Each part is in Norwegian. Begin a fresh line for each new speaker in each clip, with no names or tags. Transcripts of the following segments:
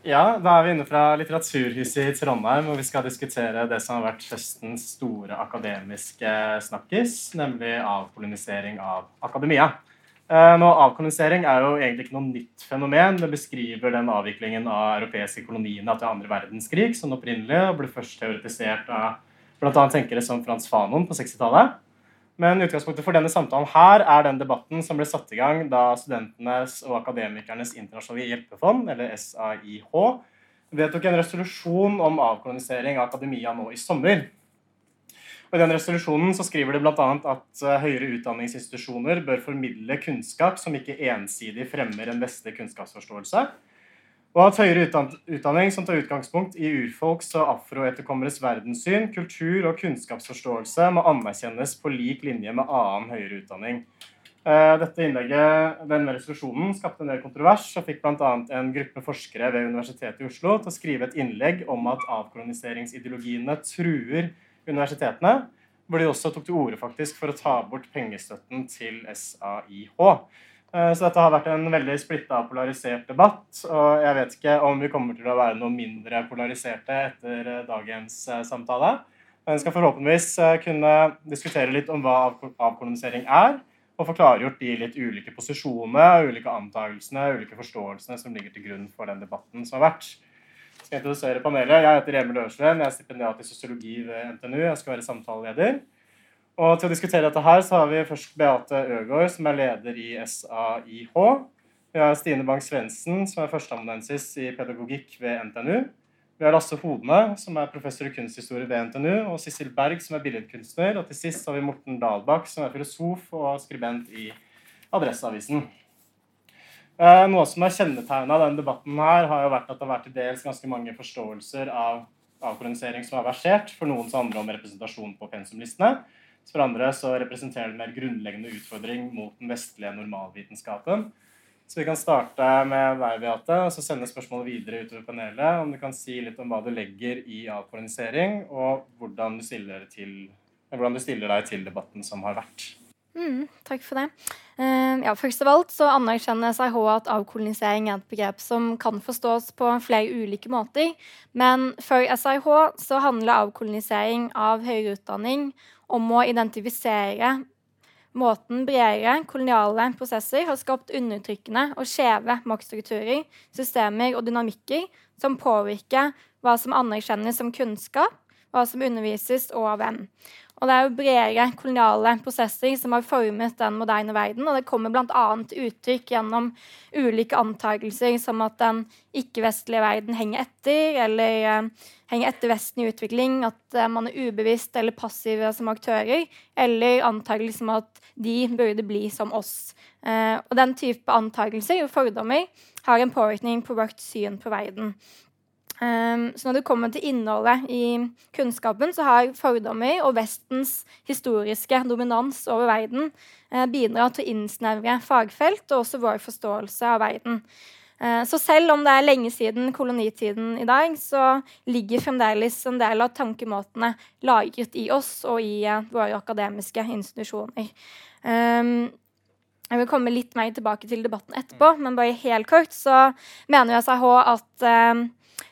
Ja, da er vi inne fra Litteraturhuset i Trondheim, og vi skal diskutere det som har vært høstens store akademiske snakkis, nemlig avkolonisering av akademia. Eh, nå, Avkolonisering er jo egentlig ikke noe nytt fenomen. Det beskriver den avviklingen av europeiske koloniene til andre verdenskrig, som opprinnelig og ble først teoretisert av bl.a. tenkere som Frans Fanon på 60-tallet. Men utgangspunktet for denne samtalen her er den debatten som ble satt i gang da Studentenes og Akademikernes internasjonale hjelpefond, eller SAIH, vedtok en resolusjon om avkolonisering av akademia nå i sommer. Og I den resolusjonen så skriver de bl.a. at eh, høyere utdanningsinstitusjoner bør formidle kunnskap som ikke ensidig fremmer en vestlig kunnskapsforståelse, og at høyere utdanning som tar utgangspunkt i urfolks og afroetterkommeres verdenssyn, kultur og kunnskapsforståelse må anerkjennes på lik linje med annen høyere utdanning. Eh, dette innlegget, denne resolusjonen skapte en del kontrovers og fikk bl.a. en gruppe forskere ved Universitetet i Oslo til å skrive et innlegg om at avkoloniseringsideologiene truer universitetene, hvor de også tok til orde faktisk for å ta bort pengestøtten til SAIH. Eh, så dette har vært en veldig splitta og polarisert debatt. Og jeg vet ikke om vi kommer til å være noe mindre polariserte etter eh, dagens eh, samtale. Men vi skal forhåpentligvis kunne diskutere litt om hva avkolonisering er, og få klargjort de litt ulike posisjonene, ulike antakelsene, ulike forståelsene som ligger til grunn for den debatten som har vært. Jeg skal introdusere panelet. Jeg heter Emil Ørslen, jeg er stipendiat i sosiologi ved NTNU. Jeg skal være samtaleleder. Og til å diskutere dette her så har vi først Beate Øgård, som er leder i SAIH. Vi har Stine Bang-Svendsen, som er førsteamanuensis i pedagogikk ved NTNU. Vi har Lasse Hodne, som er professor i kunsthistorie ved NTNU, og Sissel Berg, som er billedkunstner. Og til sist har vi Morten Dahlbakk, som er filosof og skribent i Adresseavisen. Eh, noe som er kjennetegna denne debatten, her, har jo vært at det har vært til dels ganske mange forståelser av avkolonisering som har versert. For noen så handler om representasjon på pensumlistene. For andre så representerer det en mer grunnleggende utfordring mot den vestlige normalvitenskapen. Så vi kan starte med deg, Beate, og så sende spørsmålet videre utover panelet. Om du kan si litt om hva du legger i avkolonisering, og hvordan du stiller, til, hvordan du stiller deg til debatten som har vært.
Mm, takk for det. Uh, ja, først av alt så anerkjenner SIH at avkolonisering er et begrep som kan forstås på flere ulike måter. Men for SIH så handler avkolonisering av høyere utdanning om å identifisere måten bredere koloniale prosesser har skapt undertrykkende og skjeve maktstrukturer, systemer og dynamikker som påvirker hva som anerkjennes som kunnskap, hva som undervises, og hvem. Og det er jo bredere koloniale prosesser som har formet den moderne verden. Og det kommer bl.a. uttrykk gjennom ulike antakelser som at den ikke-vestlige verden henger etter, eller uh, henger etter Vesten i utvikling, at uh, man er ubevisst eller passive som aktører, eller antakelser som at de burde bli som oss. Uh, og den type antakelser og fordommer har en påvirkning på vårt syn på verden. Um, så når det kommer til innholdet i kunnskapen, så har fordommer og Vestens historiske dominans over verden uh, bidratt til å innsnevre fagfelt og også vår forståelse av verden. Uh, så selv om det er lenge siden kolonitiden i dag, så ligger fremdeles en del av tankemåtene lagret i oss og i uh, våre akademiske institusjoner. Um, jeg vil komme litt mer tilbake til debatten etterpå, men bare helt kort så mener jeg SAH at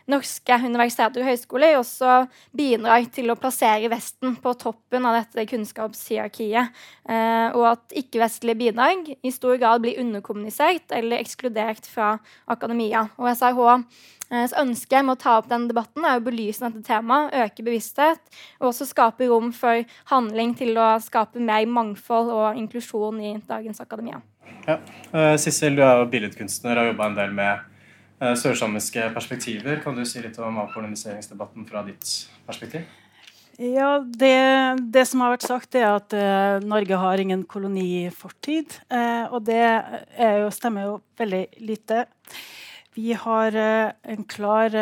norske universiteter og høyskoler også bidrar til å plassere Vesten på toppen av dette kunnskapshierarkiet, eh, og at ikke-vestlige bidrag i stor grad blir underkommunisert eller ekskludert fra akademia. Og SRHs eh, ønske med å ta opp denne debatten er å belyse dette temaet, øke bevissthet og også skape rom for handling til å skape mer mangfold og inklusjon i dagens akademia.
Ja. Uh, Sissel, du er jo billedkunstner og har jobba en del med Eh, sørsamiske perspektiver. Kan du si litt om avpoloniseringsdebatten fra ditt perspektiv?
Ja, det, det, som har vært sagt, er at uh, Norge har ingen kolonifortid. Uh, og det jo, stemmer jo veldig lite. Vi har uh, en klar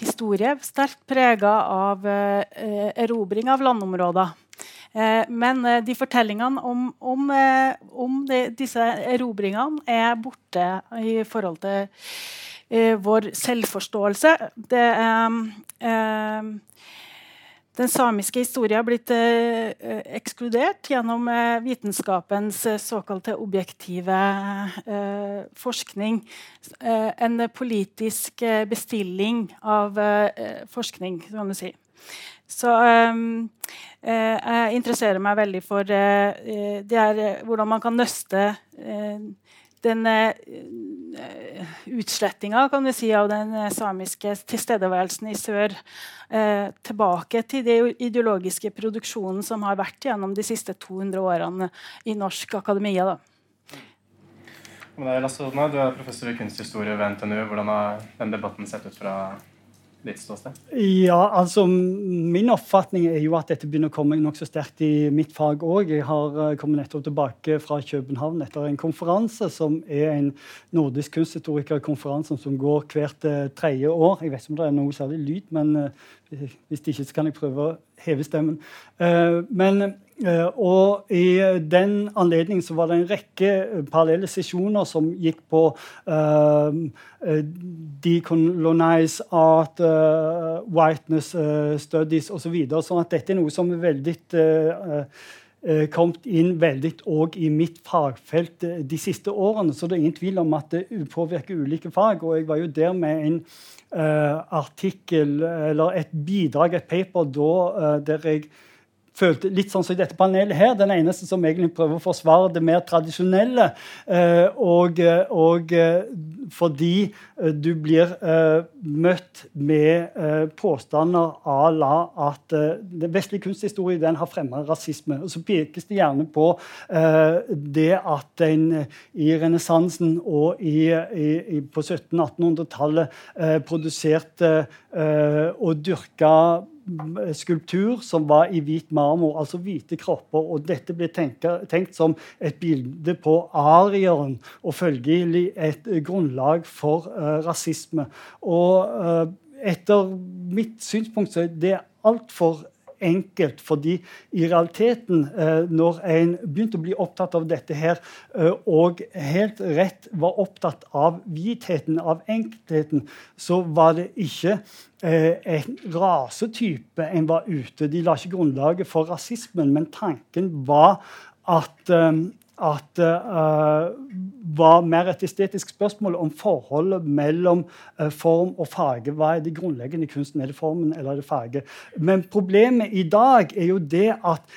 historie sterkt prega av erobring av landområder. Eh, men eh, de fortellingene om, om, eh, om de, disse erobringene er borte i forhold til vår selvforståelse. Det, den samiske historien har blitt eh, ekskludert gjennom eh, vitenskapens såkalte objektive eh, forskning. En politisk bestilling av forskning, kan du si. Så jeg interesserer meg veldig for det er, hvordan man kan nøste den uh, utslettinga si, av den eh, samiske tilstedeværelsen i sør tilbake til den ideologiske produksjonen som har vært gjennom de siste 200 årene i norsk akademia. Da.
Du er professor i kunsthistorie ved NTNU. Hvordan har den debatten sett ut fra ditt ståsted?
Ja, altså Min oppfatning er jo at dette begynner å komme nokså sterkt i mitt fag òg. Jeg har uh, kommet nettopp tilbake fra København etter en konferanse som er en nordisk kunsthistorikerkonferanse som går hvert uh, tredje år. Jeg vet ikke om det er noe særlig lyd, men uh, hvis det ikke så kan jeg prøve å heve stemmen. men og I den anledning var det en rekke parallelle sesjoner som gikk på uh, decolonize art, uh, whiteness studies osv. Så videre, sånn at dette er noe som er veldig kommet inn veldig òg i mitt fagfelt de siste årene. Så det er ingen tvil om at det påvirker ulike fag. Og jeg var jo der med en artikkel, eller et bidrag, et paper, da, der jeg følte litt sånn som i dette panelet her, den eneste som egentlig prøver å forsvare det mer tradisjonelle. Eh, og, og eh, fordi eh, du blir møtt med påstander à la at den vestlige kunsthistorie den har fremma rasisme. Og så pekes det gjerne på det at en i renessansen og i, i, på 1700-1800-tallet produserte og dyrka skulptur som var i hvit marmor, altså hvite kropper. og Dette ble tenkt, tenkt som et bilde på arieren, og følgelig et grunnlag for uh, rasisme. Og uh, etter mitt synspunkt så er det altfor enkelt. Fordi i realiteten, eh, når en begynte å bli opptatt av dette her, eh, og helt rett var opptatt av hvitheten, av enkeltheten, så var det ikke eh, en rasetype en var ute. De la ikke grunnlaget for rasismen, men tanken var at at uh, var mer et estetisk spørsmål om forholdet mellom uh, form og farge. Hva er det grunnleggende i kunsten? Er det formen eller er det farge? Men problemet i dag er jo det at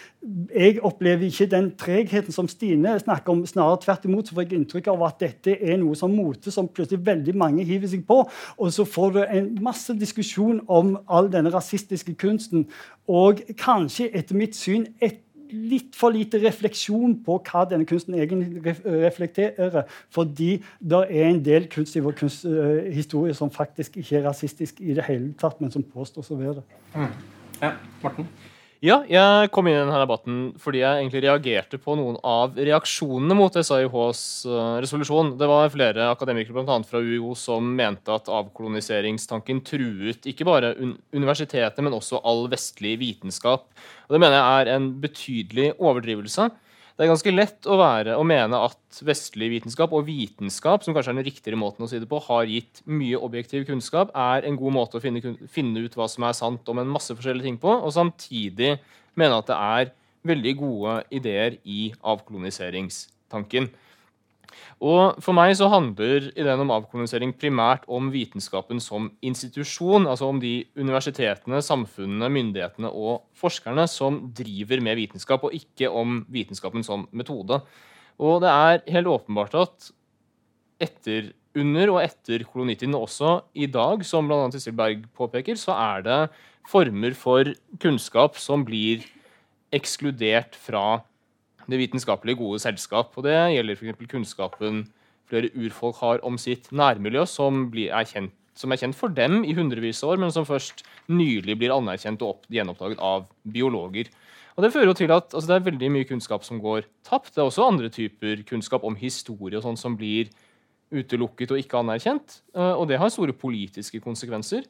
jeg opplever ikke den tregheten som Stine snakker om. Snarere tvert imot så får jeg inntrykk av at dette er noe som mote som plutselig veldig mange hiver seg på. Og så får du en masse diskusjon om all denne rasistiske kunsten. Og kanskje, etter mitt syn, et litt for lite refleksjon på hva denne kunsten egentlig reflekterer. Fordi det er en del kunst i vår kunsthistorie som faktisk ikke er rasistisk i det hele tatt, men som påstås å være det. Mm.
Ja, Morten?
Ja, jeg kom inn i denne debatten fordi jeg egentlig reagerte på noen av reaksjonene mot SAIHs uh, resolusjon. Det var flere akademikere bl.a. fra UiO som mente at avkoloniseringstanken truet ikke bare universitetet, men også all vestlig vitenskap. Og Det mener jeg er en betydelig overdrivelse. Det er ganske lett å, være, å mene at vestlig vitenskap og vitenskap som kanskje er den riktigere måten å si det på, har gitt mye objektiv kunnskap, er en god måte å finne, finne ut hva som er sant om en masse forskjellige ting på, og samtidig mene at det er veldig gode ideer i avkoloniseringstanken. Og For meg så handler ideen om avkolonisering primært om vitenskapen som institusjon. Altså om de universitetene, samfunnene, myndighetene og forskerne som driver med vitenskap, og ikke om vitenskapen som metode. Og det er helt åpenbart at etter, under og etter kolonitiden, også i dag, som bl.a. Sissel Berg påpeker, så er det former for kunnskap som blir ekskludert fra det vitenskapelig gode selskap. Og det gjelder f.eks. kunnskapen flere urfolk har om sitt nærmiljø, som, er kjent, som, er kjent, for dem i hundrevis av år, men som først nylig blir anerkjent og opp, gjenoppdaget av biologer. Og Det fører jo til at altså, det er veldig mye kunnskap som går tapt. Det er også andre typer kunnskap om historie og sånn som blir utelukket og ikke anerkjent. Eh, og det har store politiske konsekvenser.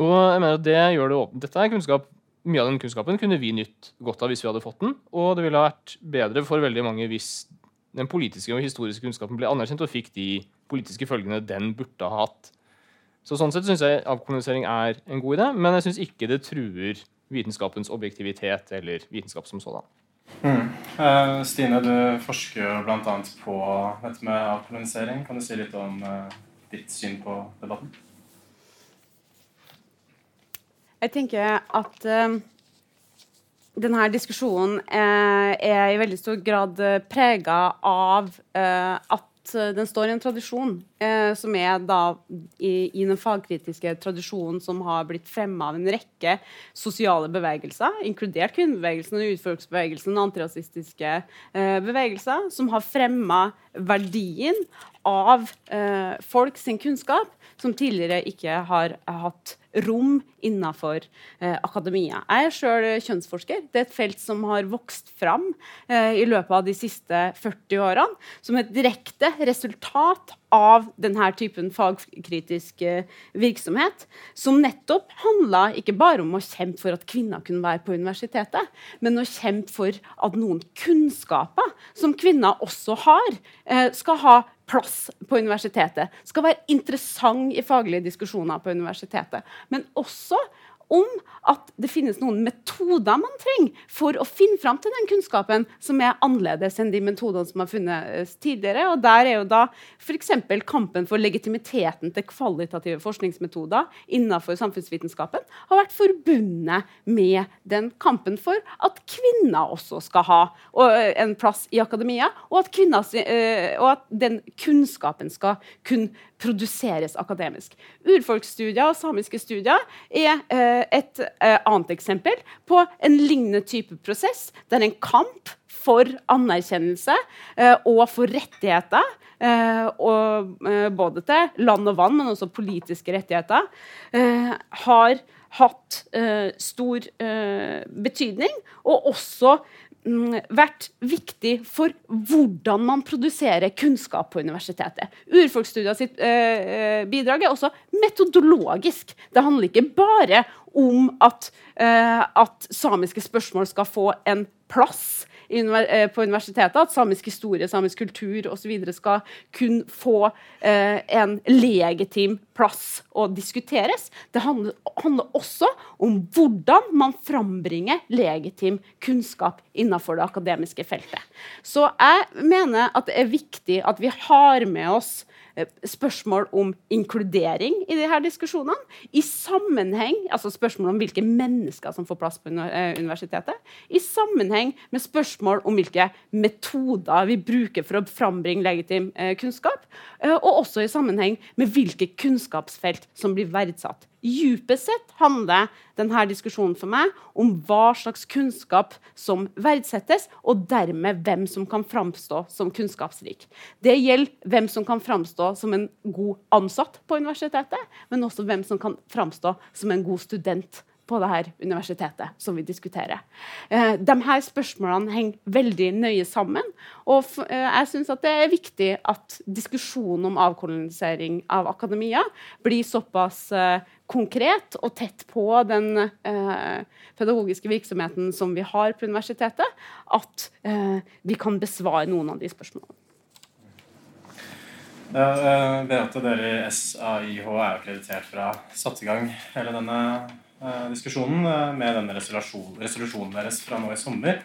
Og jeg mener at det gjør det. Dette er kunnskap mye av den kunnskapen kunne vi nytt godt av hvis vi hadde fått den. Og det ville vært bedre for veldig mange hvis den politiske og historiske kunnskapen ble anerkjent og fikk de politiske følgene den burde ha hatt. Så Sånn sett syns jeg avkolonisering er en god idé, men jeg syns ikke det truer vitenskapens objektivitet eller vitenskap som sådan.
Mm. Uh, Stine, du forsker bl.a. på dette med avkolonisering. Kan du si litt om uh, ditt syn på debatten?
Jeg tenker at uh, denne diskusjonen er, er, i veldig stor grad prega av at den står i en tradisjon eh, som er da i, i, den fagkritiske tradisjonen som har blitt fremma av en rekke sosiale bevegelser, inkludert kvinnebevegelsen og urfolksbevegelsen og antirasistiske eh, bevegelser, som har fremma verdien av eh, folk sin kunnskap som tidligere ikke har hatt rom innenfor eh, akademia. Jeg er sjøl kjønnsforsker. Det er et felt som har vokst fram eh, i løpet av de siste 40 årene som et direkte resultat av denne typen fagkritisk eh, virksomhet, som nettopp handla ikke bare om å kjempe for at kvinner kunne være på universitetet, men å kjempe for at noen kunnskaper som kvinner også har, eh, skal ha plass på universitetet. Skal være interessant i faglige diskusjoner på universitetet. Men også om at det finnes noen metoder man trenger for å finne fram til den kunnskapen som er annerledes enn de metodene som har funnet tidligere. Og Der er jo da f.eks. kampen for legitimiteten til kvalitative forskningsmetoder innenfor samfunnsvitenskapen har vært forbundet med den kampen for at kvinner også skal ha en plass i akademia, og at, kvinner, eh, og at den kunnskapen skal kunne produseres akademisk. Urfolksstudier og samiske studier er eh, et eh, annet eksempel på en lignende type prosess. Det er en kamp for anerkjennelse eh, og for rettigheter. Og, både til land og vann, men også politiske rettigheter. Har hatt stor betydning, og også vært viktig for hvordan man produserer kunnskap på universitetet. Urfolksstudier sitt eh, bidrag er også metodologisk. Det handler ikke bare om at, eh, at samiske spørsmål skal få en plass Eh, på universitetet at samisk historie, samisk kultur osv. skal kun få eh, en legitim plass å diskuteres. Det handler, handler, også om hvordan man frambringer legitim kunnskap innenfor det akademiske feltet. Så jeg mener at det er viktig at vi har med oss spørsmål om inkludering i de her diskusjonene. I sammenheng, altså spørsmål om hvilke mennesker som får plass på eh, universitetet. I sammenheng med spørsmål om hvilke metoder vi bruker for å frambringe legitim eh, kunnskap. Og også i sammenheng med hvilke kunnskapsfelt som blir verdsatt. Djupest sett handler denne diskusjonen for meg om hva slags kunnskap som verdsettes, og dermed hvem som kan framstå som kunnskapsrik. Det gjelder hvem som kan framstå som en god ansatt på universitetet, men også hvem som kan framstå som en god student på det her universitetet som vi diskuterer. Eh, de her spørsmålene henger veldig nøye sammen. Og eh, jeg syns det er viktig at diskusjonen om avkolonisering av akademia blir såpass eh, konkret og tett på den eh, pedagogiske virksomheten som vi har på universitetet, at eh, vi kan besvare noen av de spørsmålene.
Ja, Beate, dere i SAIH er akkreditert fra satt i gang hele denne diskusjonen uh, med denne resolusjon, resolusjonen deres fra nå i sommer.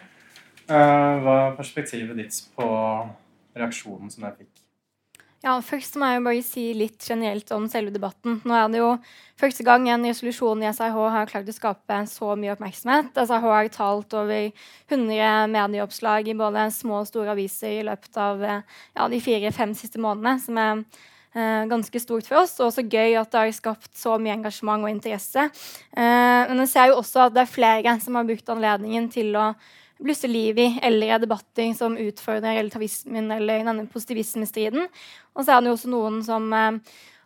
hva er perspektivet ditt på reaksjonen som dere fikk?
Ja, Først må jeg jo bare si litt generelt om selve debatten. Nå er det jo første gang en resolusjon i SRH har klart å skape så mye oppmerksomhet. SRH har talt over 100 medieoppslag i både små og store aviser i løpet av ja, de fire-fem siste månedene, som er eh, ganske stort for oss. Og også gøy at det har skapt så mye engasjement og interesse. Eh, men jeg ser jo også at det er flere som har brukt anledningen til å blusse liv i eldre debatter som utfordrer relativismen eller denne positivismestriden. Og så er det jo også noen som eh,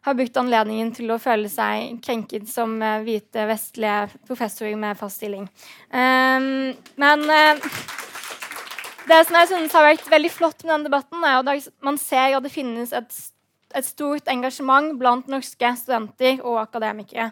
har brukt anledningen til å føle seg krenket som eh, hvite, vestlige professorer med fast stilling. Um, men uh, det som jeg synes har vært veldig flott med denne debatten, er at man ser at det finnes et, et stort engasjement blant norske studenter og akademikere.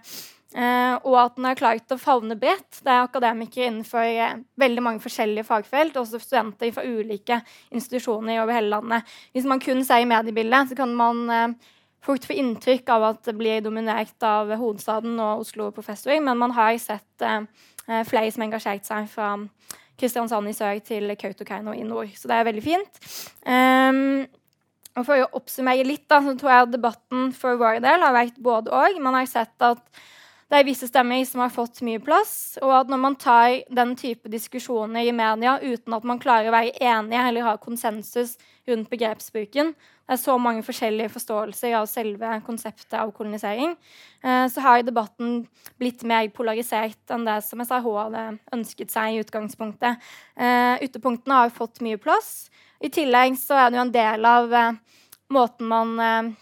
Uh, og at den har klart å favne bredt. Det er akademikere innenfor uh, veldig mange forskjellige fagfelt, også studenter fra ulike institusjoner over hele landet. Hvis man kun ser i mediebildet, så kan man uh, fort få inntrykk av at det blir dominert av hovedstaden og Oslo-professorer, men man har sett flere som har engasjert seg fra Kristiansand i sør til Kautokeino i nord. Så det er veldig fint. Um, og For å oppsummere litt, da, så tror jeg at debatten for vår del har vært både og. Man har sett at det er visse stemmer som har fått mye plass, og at når man tar den type diskusjoner i media uten at man klarer å være enige eller ha konsensus rundt begrepsbruken, det er så mange forskjellige forståelser av selve konseptet av kolonisering, eh, så har debatten blitt mer polarisert enn det som SRH hadde ønsket seg i utgangspunktet. Ytterpunktene Utepunktene har fått mye plass. I tillegg så er det jo en del av eh, måten man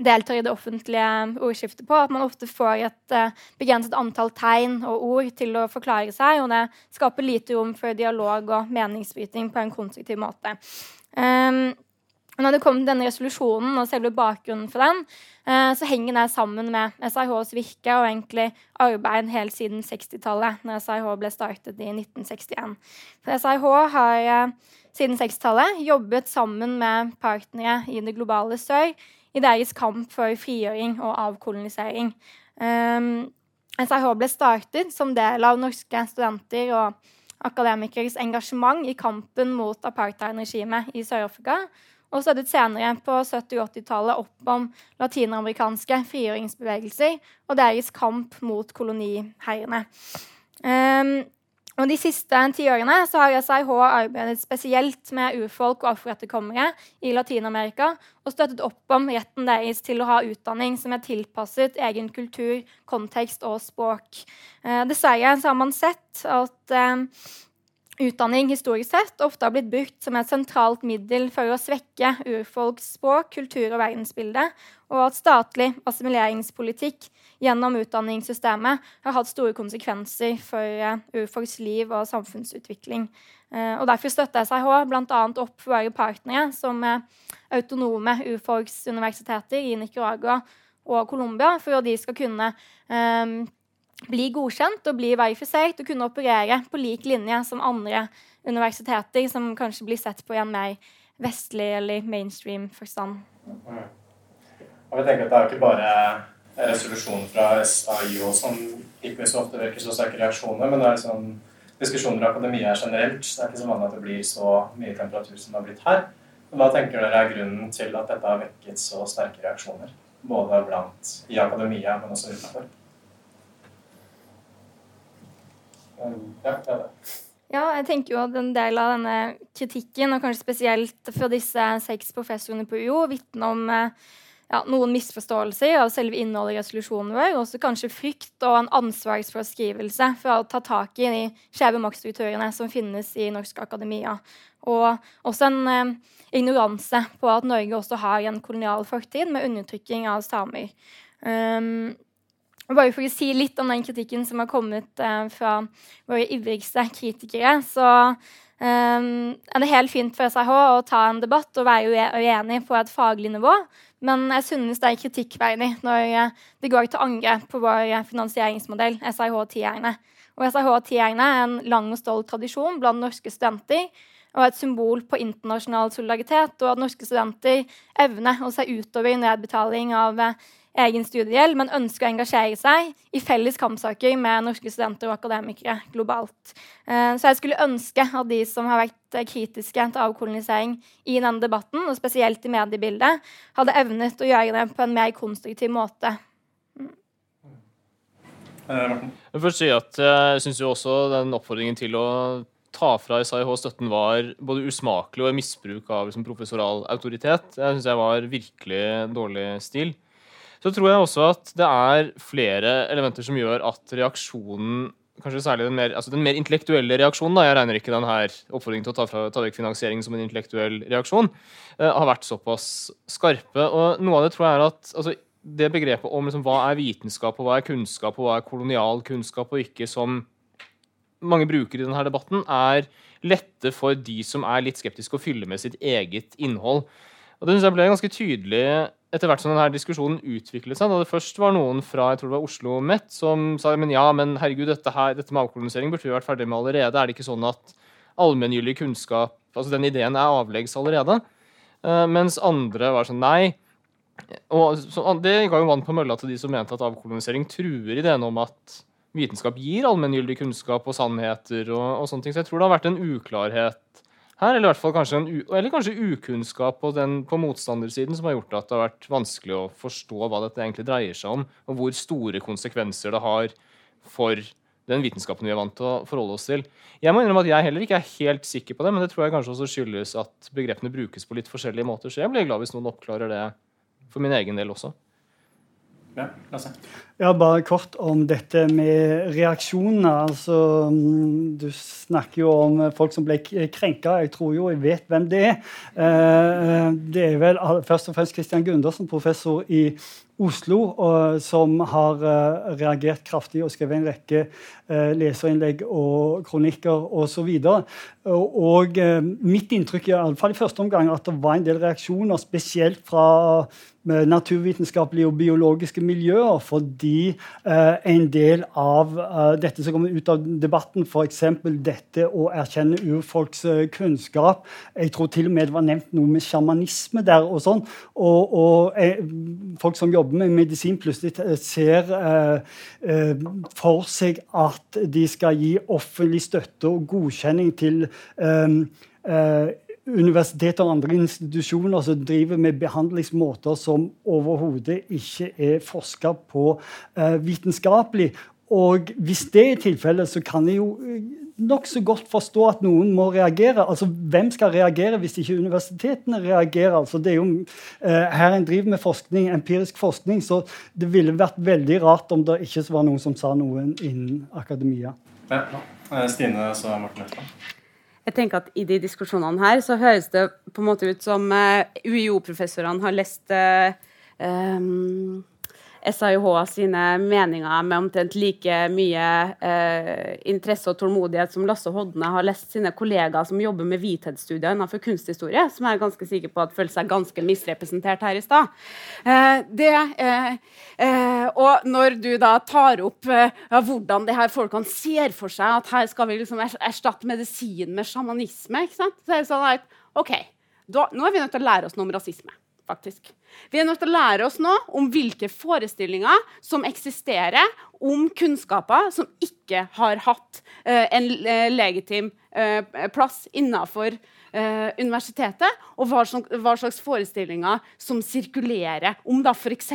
deltar i det offentlige ordskiftet på. At man ofte får et begrenset antall tegn og ord til å forklare seg. Og det skaper lite rom for dialog og meningsbryting på en konstruktiv måte. Um, når det kom til denne resolusjonen og selve bakgrunnen for den, uh, så henger det sammen med SRHs virke og egentlig arbeid helt siden 60-tallet, når SRH ble startet i 1961. For SRH har uh, siden 60-tallet jobbet sammen med partnere i det globale sør i deres kamp for frigjøring og avkolonisering. Um, SRH ble startet som del av norske studenter og akademikeres engasjement i kampen mot apartheidregimet i Sør-Afrika, og støttet senere på 70- og 80-tallet opp om latinamerikanske frigjøringsbevegelser og deres kamp mot koloniherrene. Um, og De siste tiårene har SIH arbeidet spesielt med urfolk og afroetterkommere i Latin-Amerika og støttet opp om retten deres til å ha utdanning som er tilpasset egen kultur, kontekst og språk. Eh, dessverre har man sett at eh, Utdanning historisk sett ofte har blitt brukt som et sentralt middel for å svekke urfolks språk, kultur og verdensbilde, og at statlig assimileringspolitikk gjennom utdanningssystemet har hatt store konsekvenser for uh, urfolks liv og samfunnsutvikling. Uh, og Derfor støtter SIH bl.a. opp for våre partnere som uh, autonome urfolksuniversiteter i Nicaragua og Colombia, for at de skal kunne bli godkjent og bli verifisert og kunne operere på lik linje som andre universiteter som kanskje blir sett på i en mer vestlig eller mainstream forstand.
Og jeg tenker at Det er ikke bare resolusjonen fra SAIO som ikke så ofte virker så sterke reaksjoner, men det er liksom diskusjoner i akademia generelt. Det er ikke så vanlig at det blir så mye temperatur som det har blitt her. Hva tenker dere er grunnen til at dette har vekket så sterke reaksjoner? Både blant i akademia, men også utenfor?
Ja, jeg tenker jo at en del av denne kritikken, og kanskje spesielt fra disse seks professorene på UiO, vitner om eh, ja, noen misforståelser av selve innholdet i resolusjonen vår, og også kanskje frykt og en ansvarsforskrivelse for å ta tak i de skjeve maktstrukturene som finnes i norsk akademia. Og også en eh, ignoranse på at Norge også har en kolonial fortid med undertrykking av samer. Um, bare for å si litt om den kritikken som har kommet eh, fra våre ivrigste kritikere, så eh, er det helt fint for SRH å ta en debatt og være uenig på et faglig nivå. Men jeg synes det er kritikkverdig når eh, det går til angrep på vår finansieringsmodell, SRH-tierne. Og SRH-tierne er en lang og stolt tradisjon blant norske studenter og et symbol på internasjonal solidaritet, og at norske studenter evner å se utover nedbetaling av eh, egen studiegjeld, men ønsker å engasjere seg i felles kampsaker med norske studenter og akademikere globalt. Eh, så jeg skulle ønske at de som har vært eh, kritiske til avkolonisering i denne debatten, og spesielt i mediebildet, hadde evnet å gjøre det på en mer konstruktiv måte.
Eh, jeg vil si at jeg syns også den oppfordringen til å ta fra SAIH-støtten var både usmakelig og misbruk av liksom, professoral autoritet. Jeg syns jeg var virkelig dårlig stil. Så tror jeg også at det er flere elementer som gjør at reaksjonen kanskje særlig den mer, altså den mer intellektuelle reaksjonen, da, jeg regner ikke denne oppfordringen til å ta, fra, ta vekk finansiering som en intellektuell reaksjon, uh, har vært såpass skarpe. Og noe av det tror jeg er at altså, det begrepet om liksom, hva er vitenskap, og hva er kunnskap, og hva er kolonial kunnskap og ikke, som mange bruker i denne debatten, er lette for de som er litt skeptiske, å fylle med sitt eget innhold. Og Det synes jeg ble ganske tydelig etter hvert som denne diskusjonen utviklet seg. Da det først var noen fra jeg tror det var Oslo Met som sa men ja, men herregud, dette, her, dette med avkolonisering burde vi vært ferdig med allerede. Er det ikke sånn at allmenngyldig kunnskap altså Den ideen er avleggs allerede. Uh, mens andre var sånn nei, og så, Det ga jo vann på mølla til de som mente at avkolonisering truer ideen om at vitenskap gir allmenngyldig kunnskap og sannheter. og, og sånne ting, Så jeg tror det har vært en uklarhet her, eller i hvert fall kanskje, en, kanskje ukunnskap på, den, på motstandersiden som har gjort at det har vært vanskelig å forstå hva dette egentlig dreier seg om, og hvor store konsekvenser det har for den vitenskapen vi er vant til å forholde oss til. Jeg må innrømme at jeg heller ikke er helt sikker på det, men det tror jeg kanskje også skyldes at begrepene brukes på litt forskjellige måter. Så jeg blir glad hvis noen oppklarer det for min egen del også.
Ja?
Ja, bare kort om dette med reaksjoner. Altså, du snakker jo om folk som ble krenka. Jeg tror jo jeg vet hvem det er. Eh, det er vel først og fremst Christian Gundersen, professor i Oslo, som har uh, reagert kraftig og skrevet en rekke uh, leserinnlegg og kronikker osv. Og, og, og mitt inntrykk er fall i første omgang at det var en del reaksjoner, spesielt fra naturvitenskapelige og biologiske miljøer. fordi eh, en del av eh, dette som kommer ut av debatten, f.eks. dette å erkjenne urfolks eh, kunnskap Jeg tror til og med det var nevnt noe med sjamanisme der. Og sånn, og, og eh, folk som jobber med medisin, plutselig ser eh, for seg at de skal gi offentlig støtte og godkjenning til eh, universiteter og andre institusjoner som driver med behandlingsmåter som overhodet ikke er forska på uh, vitenskapelig. Og hvis det er tilfellet, så kan jeg jo eh, nokså godt forstå at noen må reagere. Altså, Hvem skal reagere hvis ikke universitetene reagerer? Altså, det er jo eh, Her en driver med forskning, empirisk forskning, så det ville vært veldig rart om det ikke var noen som sa noe innen akademia.
Ja, Stine så Morten Østland
jeg tenker at I de diskusjonene her så høres det på en måte ut som uh, eh, UiO-professorene har lest uh, um, SAIH sine meninger med omtrent like mye eh, interesse og tålmodighet som Lasse Hodne har lest sine kollegaer som jobber med hvithetsstudier innenfor kunsthistorie, som jeg er ganske sikker på at føler seg ganske misrepresentert her i stad. Eh, eh, eh, og når du da tar opp eh, ja, hvordan de her folkene ser for seg at her skal vi liksom erstatte medisin med sjamanisme, så er det sånn at OK, da, nå er vi nødt til å lære oss noe om rasisme faktisk. Vi er nødt til å lære oss nå om hvilke forestillinger som eksisterer om kunnskaper som ikke har hatt uh, en uh, legitim uh, plass innenfor universitetet, og hva, som, hva, slags forestillinger som sirkulerer om da f.eks.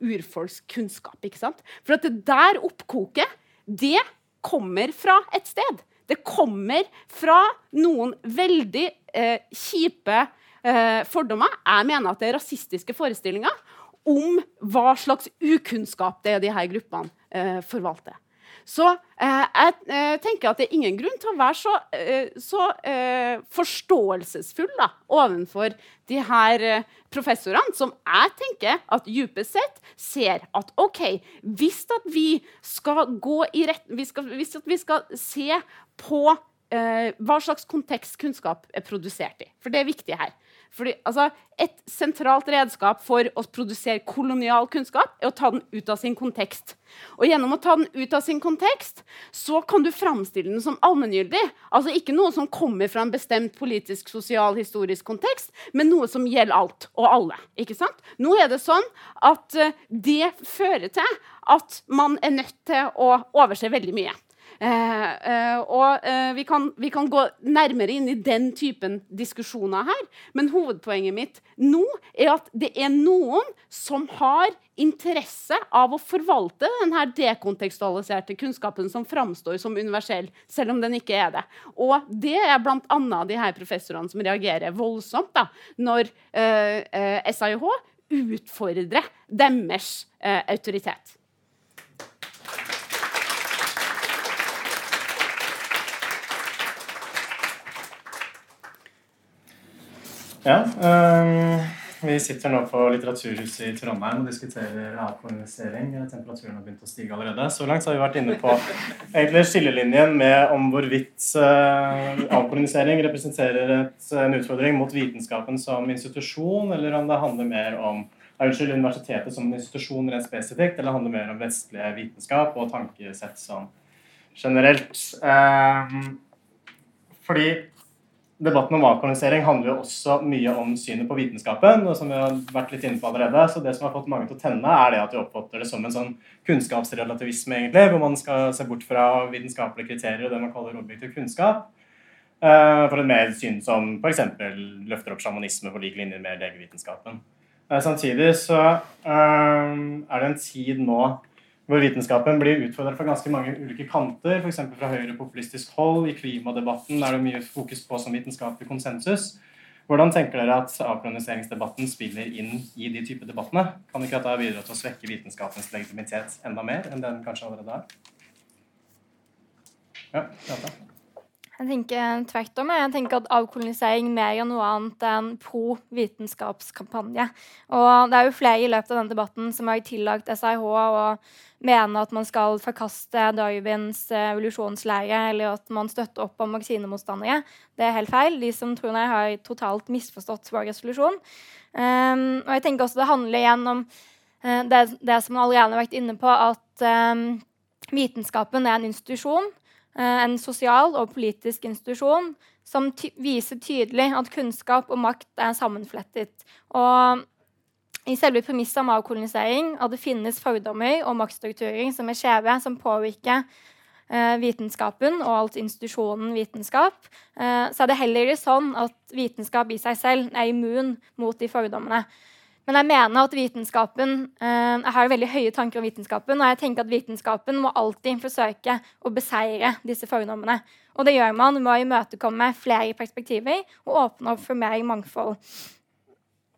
urfolks kunnskap. For at det der oppkoket, det kommer fra et sted. Det kommer fra noen veldig kjipe eh, fordommer. Jeg mener at det er rasistiske forestillinger om hva slags ukunnskap det er de her gruppene eh, forvalter. Så eh, jeg eh, tenker at det er ingen grunn til å være så, eh, så eh, forståelsesfull da, overfor de her professorene, som jeg tenker at dypest sett ser at OK, hvis at vi skal gå i rett Hvis at vi skal se på hva slags kontekst kunnskap er produsert i, for det er viktig her fordi, altså, et sentralt redskap for å produsere kolonial kunnskap er å ta den ut av sin kontekst. Og Gjennom å ta den ut av sin kontekst så kan du framstille den som allmenngyldig. Altså ikke noe som kommer fra en bestemt politisk, sosial, historisk kontekst, men noe som gjelder alt og alle. ikke sant? Nå er det sånn at uh, det fører til at man er nødt til å overse veldig mye. Eh, eh, og eh, vi kan, vi, kan, gå nærmere inn i den typen diskusjoner her. Men hovedpoenget mitt nå er at det er noen som har interesse av å forvalte denne dekontekstualiserte kunnskapen som framstår som universell, selv om den ikke er det. Og det er bl.a. de her professorene som reagerer voldsomt da, når eh, SIH utfordrer deres eh, autoritet.
Ja. Um, vi sitter nå på Litteraturhuset i Trondheim og diskuterer avkolonisering. Temperaturen har begynt å stige allerede. Så langt har vi vært inne på egentlig skillelinjen med om hvorvidt uh, avkolonisering representerer et, en utfordring mot vitenskapen som institusjon, eller om det handler mer om unnskyld, universitetet som institusjon rent spesifikt, eller handler mer om vestlig vitenskap og tankesett som generelt. Um, fordi debatten om avkolonisering handler jo også mye om synet på vitenskapen. og som vi har vært litt inne på allerede, så Det som har fått mange til å tenne, er det at de oppfatter det som en sånn kunnskapsrelativisme, egentlig, hvor man skal se bort fra vitenskapelige kriterier og det man kaller objektiv kunnskap, eh, for et mer syn som f.eks. løfter opp sjamanisme på lik linje med legevitenskapen. Eh, samtidig så eh, er det en tid nå hvor vitenskapen blir utfordret fra ganske mange ulike kanter, f.eks. fra høyrepopulistisk hold. I klimadebatten er det mye fokus på som vitenskapelig konsensus. Hvordan tenker dere at avkoloniseringsdebatten spiller inn i de type debattene? Kan ikke dette bidra til å svekke vitenskapens legitimitet enda mer enn den kanskje allerede er? Ja, ja,
jeg tenker tvert om. Jeg tenker at avkolonisering mer enn noe annet enn pro-vitenskapskampanje. Og det er jo flere i løpet av denne debatten som har tillagt SIH å mene at man skal forkaste Darwins eh, evolusjonslære, eller at man støtter opp om vaksinemotstandere. Det er helt feil. De som tror jeg har totalt misforstått vår resolusjon. Um, og jeg tenker også det handler igjen om uh, det, det, som man allerede har vært inne på, at um, vitenskapen er en institusjon. Eh, en sosial og politisk institusjon som ty viser tydelig at kunnskap og makt er sammenflettet. Og i selve premisset om avkolonisering at det finnes fordommer og maktstrukturer som er skjeve, som påvirker eh, vitenskapen og alt institusjonen vitenskap, eh, så er det heller sånn at vitenskap i seg selv er immun mot de fordommene. Men jeg mener at vitenskapen eh, Jeg har veldig høye tanker om vitenskapen, og jeg tenker at vitenskapen må alltid forsøke å beseire disse fordommene. Og det gjør man ved å imøtekomme flere perspektiver og åpne opp for mer mangfold.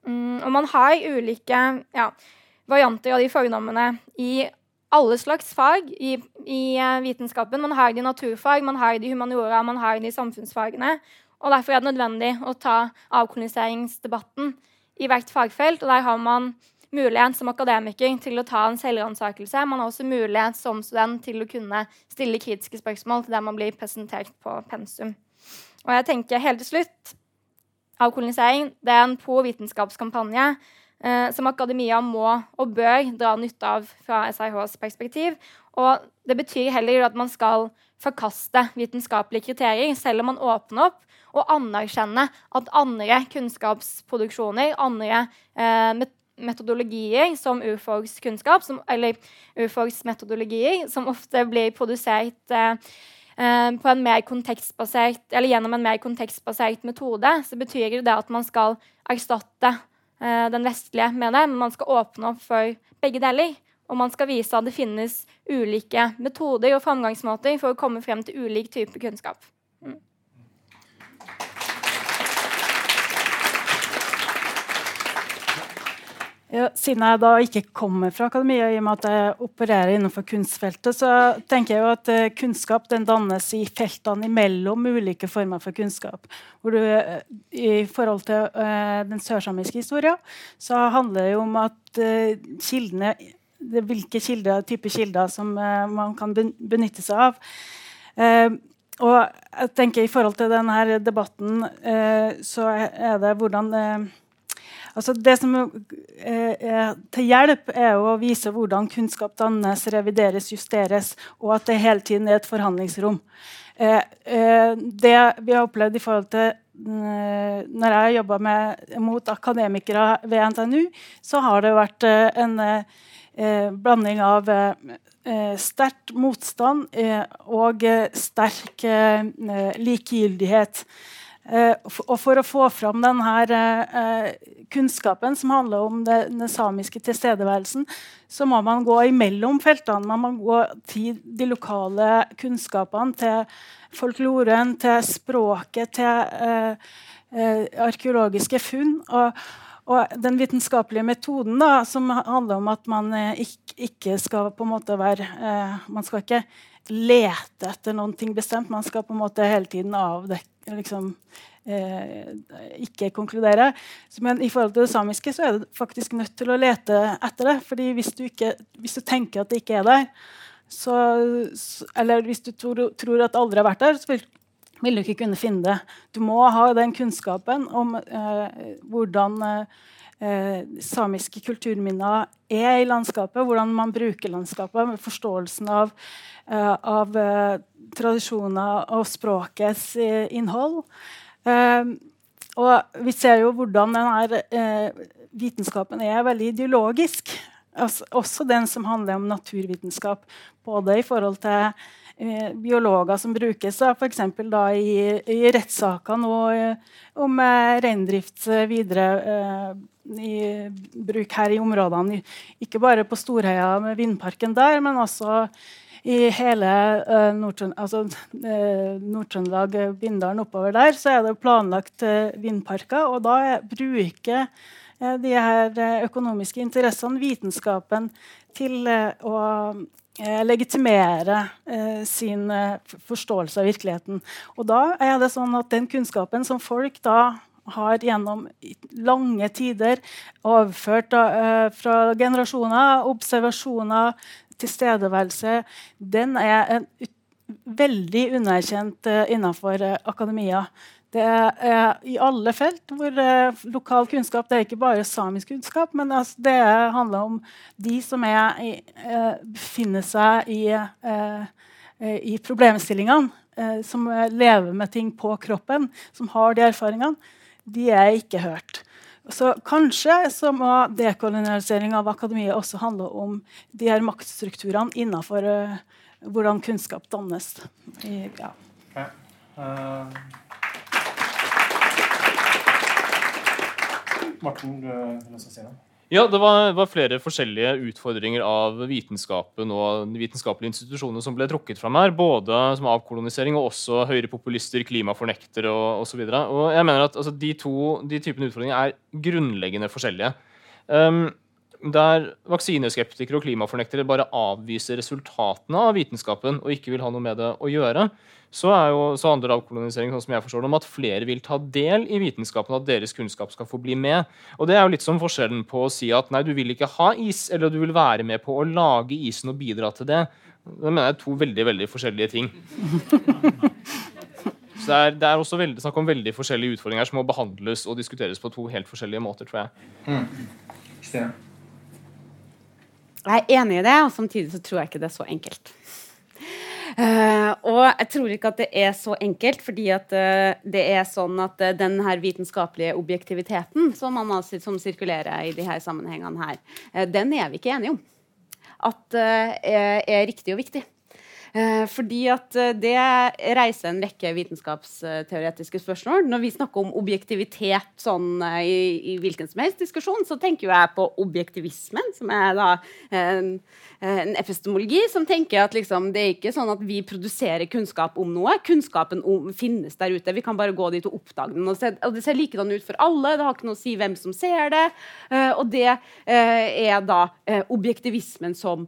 Mm, og man har ulike ja, varianter av de fordommene i alle slags fag i, i uh, vitenskapen. Man har det i naturfag, man har det i humaniora, man har det i samfunnsfagene. Og Derfor er det nødvendig å ta avkoloniseringsdebatten i hvert fagfelt. Og der har man mulighet som akademiker til å ta en selvransakelse. Man har også mulighet som student til å kunne stille kritiske spørsmål til det man blir presentert på pensum. Og jeg tenker helt til slutt Avkolonisering det er en pro-vitenskapskampanje eh, som akademia må og bør dra nytte av fra SIHs perspektiv. Og det betyr heller at man skal forkaste vitenskapelige kriterier, selv om man åpner opp og anerkjenner at andre kunnskapsproduksjoner, andre eh, metodologier som urfolkskunnskap, som, eller urfolksmetodologier, som ofte blir produsert eh, eh, på en mer kontekstbasert, eller gjennom en mer kontekstbasert metode, så betyr det at man skal erstatte eh, den vestlige med det, men man skal åpne opp for begge deler. Og man skal vise at det finnes ulike metoder og framgangsmåter for å komme frem til ulik type kunnskap. Mm.
Ja, siden jeg da ikke kommer fra akademia, i og med at jeg opererer innenfor kunstfeltet, så tenker jeg jo at uh, kunnskap den dannes i feltene imellom ulike former for kunnskap. Hvor du, uh, I forhold til uh, den sørsamiske historien så handler det jo om at kildene det, hvilke kilder, type kilder som man kan benytte seg av. og jeg tenker I forhold til denne debatten så er det hvordan Altså det som er eh, til hjelp, er å vise hvordan kunnskap dannes, revideres, justeres, og at det hele tiden er et forhandlingsrom. Eh, eh, det vi har opplevd i forhold til når jeg jobba mot akademikere ved NTNU, så har det vært en blanding av sterk motstand og sterk likegyldighet. Og for å få fram denne kunnskapen som handler om det, den samiske tilstedeværelsen, så må man gå imellom feltene. Man må gå til de lokale kunnskapene, til folkloren, til språket, til arkeologiske funn. Og, og, den vitenskapelige metoden da, som handler om at man ikke, ikke, skal på en måte være Man skal ikke lete etter noe bestemt. Man skal på en måte hele tiden avdekke liksom, eh, Ikke konkludere. Men i forhold til det samiske så er du faktisk nødt til å lete etter det. fordi hvis du, ikke, hvis du tenker at det ikke er der, så, eller hvis du tror, tror, at det aldri har vært der, så vil, vil, du ikke kunne finne det. Du må ha den kunnskapen om eh, hvordan eh, samiske kulturminner er i landskapet, hvordan man bruker landskapet, med forståelsen av Eh, av eh, tradisjoner og språkets eh, innhold. Uh, og vi ser jo hvordan denne vitenskapen er veldig ideologisk. Altså, også den som handler om naturvitenskap. Både i forhold til biologer som brukes f.eks. i, i rettssaker nå om reindrift videre i bruk her i områdene. Ikke bare på Storheia med vindparken der, men også i hele uh, Nord-Trøndelag, altså, Nord Bindalen oppover der, så er det planlagt vindparker. Og da bruker de her økonomiske interessene vitenskapen til å legitimere sin forståelse av virkeligheten. Og da er det sånn at den kunnskapen som folk da har gjennom lange tider overført uh, fra generasjoner, observasjoner, tilstedeværelse, den er en veldig underkjent eh, innenfor uh, akademia. Det er i alle felt hvor uh, lokal kunnskap Det er ikke bare samisk kunnskap, men altså, det handler om de som er, uh, befinner seg i, i problemstillingene. som lever med ting på kroppen, som har de erfaringene. De er ikke hørt. Så kanskje så må dekolonialisering av akademiet også handle om de her maktstrukturene innenfor uh, hvordan kunnskap dannes. I, ja. okay. uh,
Morten, du har lyst si noe?
Ja, det var, var, flere forskjellige utfordringer av vitenskapen og vitenskapelige institusjonene som ble trukket fram her. Både som avkolonisering og også høyrepopulister, klimafornektere og osv. Jeg mener at altså, de to de typene utfordringer er grunnleggende forskjellige. Um, der vaksineskeptikere og klimafornektere bare avviser resultatene av vitenskapen og ikke vil ha noe med det å gjøre, så, jo, så handler avkolonisering sånn som jeg forstår det, om at flere vil ta del i vitenskapen, at deres kunnskap skal få bli med. Og Det er jo litt som forskjellen på å si at nei, du vil ikke ha is, eller du vil være med på å lage isen og bidra til det. Det mener jeg er to veldig veldig forskjellige ting. Så det er, det er også veldig, snakk om veldig forskjellige utfordringer som må behandles og diskuteres på to helt forskjellige måter, tror jeg. Mm.
Jeg er enig i det, og samtidig så tror jeg ikke det er så enkelt. Uh, og jeg tror ikke at det er så enkelt, fordi at uh, det er sånn at uh, den her vitenskapelige objektiviteten som, man, som sirkulerer i de her sammenhengene her, den er vi ikke enige om at er, er riktig og viktig. Eh, fordi at eh, det reiser en rekke vitenskapsteoretiske spørsmål. Når vi snakker om objektivitet sånn, eh, i, i, hvilken som helst diskusjon, så tenker jeg på objektivismen, som er da en, en epistemologi som tenker at liksom, det er ikke sånn at vi produserer kunnskap om noe. Kunnskapen om, finnes der ute. Vi kan bare gå dit og oppdage den. Og, se, og det ser likedan ut for alle. Det har ikke noe å si hvem som ser det. og det er da objektivismen som,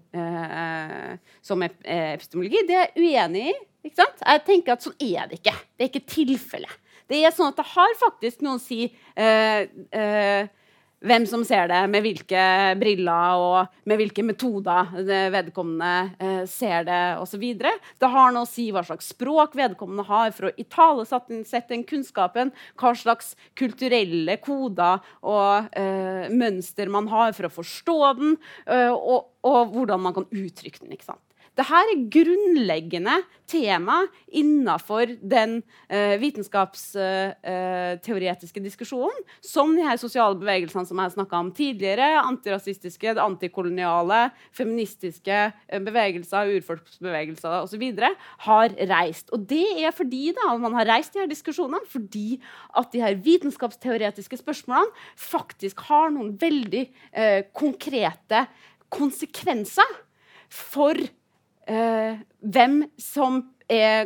som epistemologi teknologi. Det er jeg uenig i. Ikke sant? Jeg tenker at Sånn er det ikke. Det er ikke tilfellet. Det er sånn at det har faktisk noen å si uh, uh, hvem som ser det, med hvilke briller og med hvilke metoder vedkommende uh, ser det osv. Det har noe å si hva slags språk vedkommende har for å italesette den kunnskapen, hva slags kulturelle koder og uh, mønster man har for å forstå den, uh, og, og, hvordan man kan uttrykke den. ikke sant? Dette er grunnleggende tema innenfor den uh, vitenskapsteoretiske uh, diskusjonen som de her sosiale bevegelsene som jeg snakka om tidligere, antirasistiske, antikoloniale, feministiske uh, bevegelser, urfolksbevegelser osv., har reist. Og det er fordi da, man har reist de her diskusjonene fordi at de her vitenskapsteoretiske spørsmålene faktisk har noen veldig konkrete konsekvenser for eh, hvem som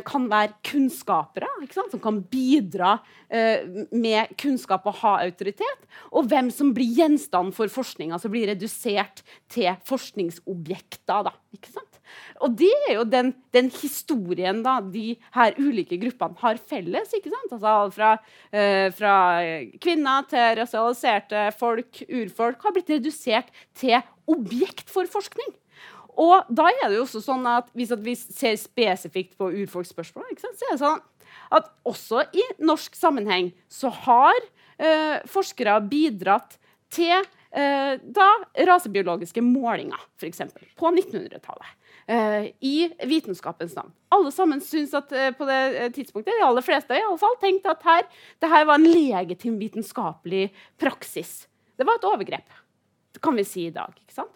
kan være kunnskapere, som kan bidra eh, med kunnskap og ha autoritet, og hvem som blir gjenstand for forskning, altså blir redusert til forskningsobjekter. Da, og det er jo den, den historien da, de her ulike gruppene har felles. Altså, fra, eh, fra kvinner til rasialiserte folk, urfolk, har blitt redusert til objekt for forskning. Og da er det jo også sånn at hvis at vi ser spesifikt på urfolksspørsmål, så er det sånn at også i norsk sammenheng så har eh, forskere bidratt til eh, da rasebiologiske målinger, f.eks. på 1900-tallet. eh, i vitenskapens navn. Alle sammen syns at eh, på det eh, tidspunktet, de aller fleste i alle fall, tenkte at her, det her var en legitim vitenskapelig praksis. Det var et overgrep, kan vi si i dag. ikke sant?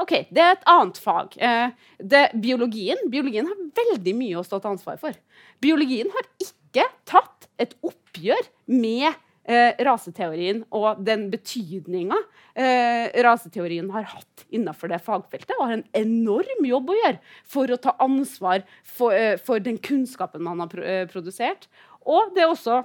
Ok, Det er et annet fag. Eh, det, biologien, biologien har veldig mye å stå til ansvar for. Biologien har ikke tatt et oppgjør med eh, raseteorien og den betydninga eh, raseteorien har hatt innenfor det fagfeltet, og har en enorm jobb å gjøre for å ta ansvar for, eh, for den kunnskapen man har pro eh, produsert. Og det er også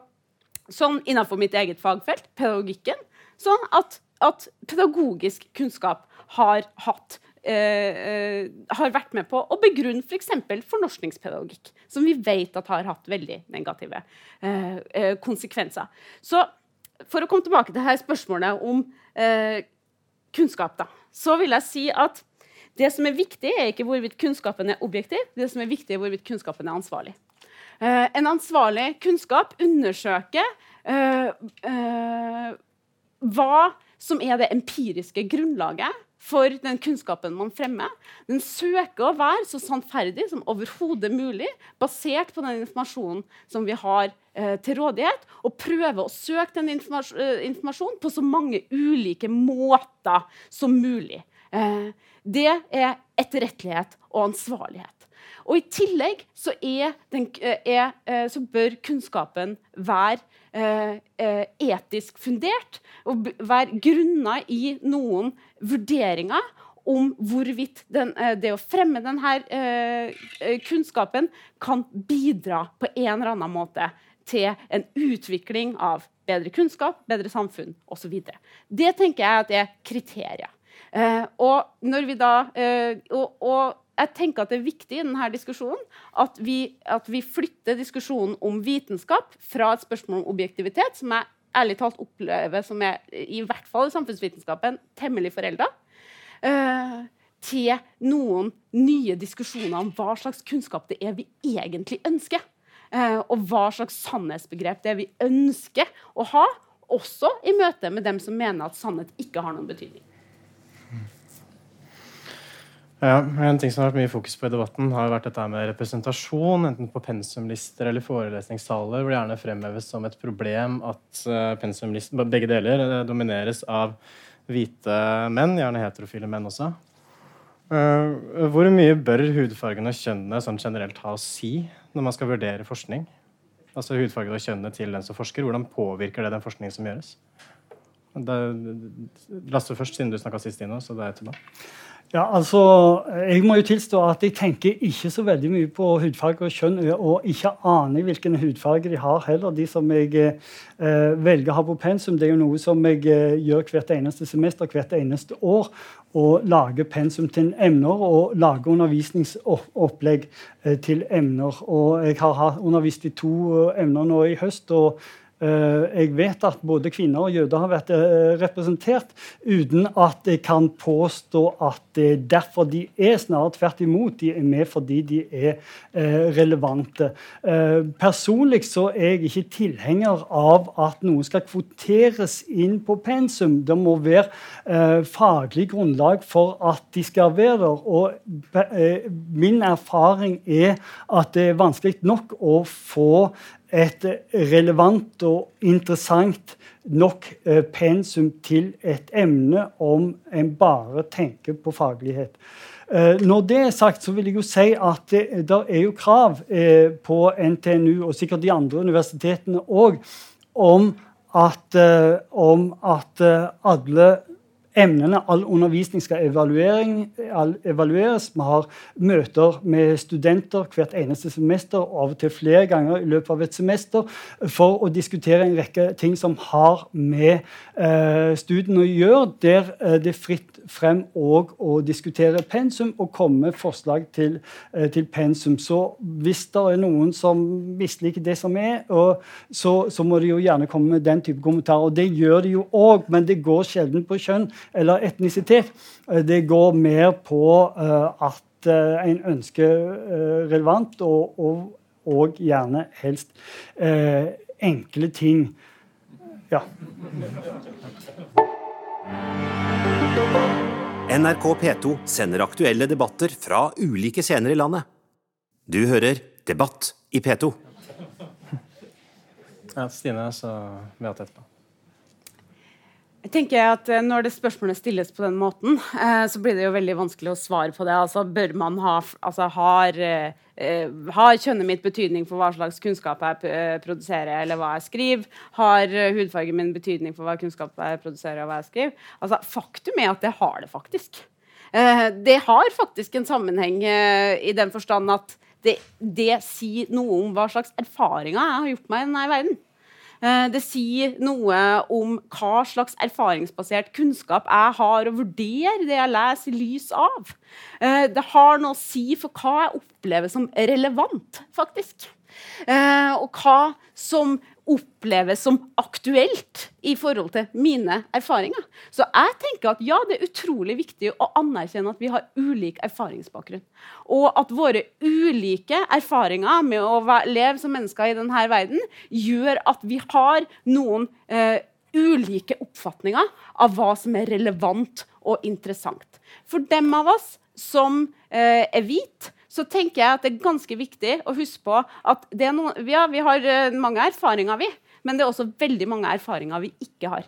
sånn innenfor mitt eget fagfelt, pedagogikken, sånn at, at pedagogisk kunnskap har hatt Uh, har vært med på å begrunne f.eks. For fornorskningspedagogikk, som vi vet at har hatt veldig negative uh, konsekvenser. Så for å komme tilbake til her spørsmålet om kunnskap, da, så vil jeg si at det som er viktig, er ikke hvorvidt kunnskapen er objektiv, det som er viktig, er hvorvidt kunnskapen er ansvarlig. en ansvarlig kunnskap undersøker hva som er det empiriske grunnlaget for den kunnskapen man fremmer. Den søker å være så sannferdig som overhodet mulig, basert på den informasjonen som vi har eh, til rådighet, og prøver å søke den informas eh, informasjonen på så mange ulike måter som mulig. Eh, det er etterrettelighet og ansvarlighet. Og I tillegg så, den, eh, er, eh, så bør kunnskapen være etisk fundert og være grunna i noen vurderinger om hvorvidt den, eh, det å fremme denne eh, kunnskapen kan bidra på en eller annen måte til en utvikling av bedre kunnskap, bedre samfunn osv. Det tenker jeg at er kriterier. Eh, og når vi da eh, og, og jeg tenker at det er viktig i denne diskusjonen at vi, at vi, flytter diskusjonen om vitenskap fra et spørsmål om objektivitet, som jeg ærlig talt opplever som er, i hvert fall i samfunnsvitenskapen, temmelig forelda, uh, til noen nye diskusjoner om hva slags kunnskap det er vi egentlig ønsker. Uh, og hva slags sannhetsbegrep det er vi ønsker å ha, også i møte med dem som mener at sannhet ikke har noen betydning.
Ja, En ting som har vært mye fokus på i debatten, har vært dette med representasjon, enten på pensumlister eller forelesningssaler, hvor det gjerne fremheves som et problem at eh, pensumlister, begge deler, eh, domineres av hvite menn, gjerne heterofile menn også. Eh, hvor mye bør hudfargen og kjønnet sånn generelt ha å si når man skal vurdere forskning? Altså hudfargen og kjønnet til den som forsker. Hvordan påvirker det den forskningen som gjøres? Lasse først, siden du snakka sist, Ino, så det er etterpå.
Ja, altså, Jeg må jo tilstå at jeg tenker ikke så veldig mye på hudfarge og kjønn, og ikke aner hvilken hudfarge de har heller, de som jeg eh, velger å ha på pensum. Det er jo noe som jeg eh, gjør hvert eneste semester, hvert eneste år. Og lager pensum til emner og lager undervisningsopplegg eh, til emner. Og jeg har undervist i to eh, emner nå i høst. og jeg vet at både kvinner og jøder har vært eh, representert, uten at jeg kan påstå at det er derfor de er. Snarere tvert imot. De er med fordi de er eh, relevante. Personlig så er jeg ikke tilhenger av at noen skal kvoteres inn på pensum. Det må være faglig grunnlag for at de skal være der. Og min erfaring er at det er vanskelig nok å få et relevant og interessant nok eh, pensum til et emne om en bare tenker på faglighet. Eh, når det er sagt, så vil jeg jo si at det, det er jo krav eh, på NTNU og sikkert de andre universitetene òg om at, om at alle emnene. All undervisning skal evalueres. Vi har møter med studenter hvert eneste semester, og av og til flere ganger i løpet av et semester, for å diskutere en rekke ting som har med eh, studiene å gjøre, der eh, det er fritt frem òg å diskutere pensum og komme med forslag til, eh, til, pensum. Så hvis det er noen som misliker det som er, og, så, så, må de jo gjerne komme med den type kommentarer. Og det gjør de jo òg, men det går sjelden på kjønn eller etnisitet. Eh, det går mer på uh, at uh, en ønsker relevant og, og, og, gjerne helst enkle ting. Ja.
NRK P2 sender aktuelle debatter fra ulike scener i landet. Du hører Debatt i P2.
Ja, Stine, så Beate etterpå.
Jeg tenker at eh, Når det spørsmålet stilles på den måten, eh, så blir det jo veldig vanskelig å svare på det. Altså, bør man ha, altså, har, eh, har kjønnet mitt betydning for hva slags kunnskap jeg produserer, eller hva jeg skriver? Har hudfargen min betydning for hva kunnskap jeg produserer, og hva jeg skriver? Altså, faktum er at det har det faktisk. Det har faktisk en sammenheng i den forstand at det, det sier noe om hva slags erfaringer jeg har gjort meg i denne verden. Eh, det sier noe om hva slags erfaringsbasert kunnskap jeg har å vurdere det jeg leser i lys av. Eh, det har noe å si for hva jeg opplever som relevant, faktisk. Eh, og hva som oppleves som aktuelt i forhold til mine erfaringer. Så jeg tenker at ja, det er utrolig viktig å anerkjenne at vi har ulik erfaringsbakgrunn. Og at våre ulike erfaringer med å leve som mennesker i denne verden gjør at vi har noen eh, ulike oppfatninger av hva som er relevant og interessant. For dem av oss som eh, er hvite, så tenker jeg at det er ganske viktig å huske på at noen, ja, vi har eh, mange erfaringer, vi, men det er også veldig mange erfaringer vi ikke har.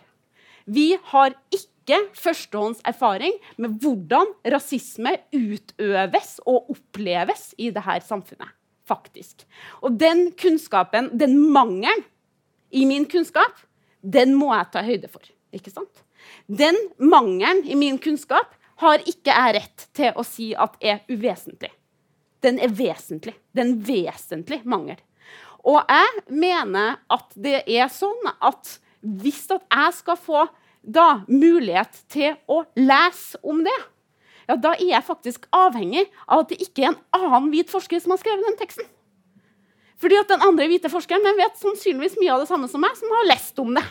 Vi har ikke førstehånds erfaring med hvordan rasisme utøves og oppleves i dette samfunnet. faktisk. Og den kunnskapen, den mangelen i min kunnskap, den må jeg ta høyde for. Ikke sant? Den mangelen i min kunnskap har ikke jeg rett til å si at er uvesentlig den er vesentlig. Det er en vesentlig mangel. Og jeg mener at det er sånn at hvis at jeg skal få da mulighet til å lese om det, ja, da er jeg faktisk avhengig av at det ikke er en annen hvit forsker som har skrevet den teksten. Fordi at den andre hvite forskeren den vet sannsynligvis mye av det samme som meg, som har lest om det.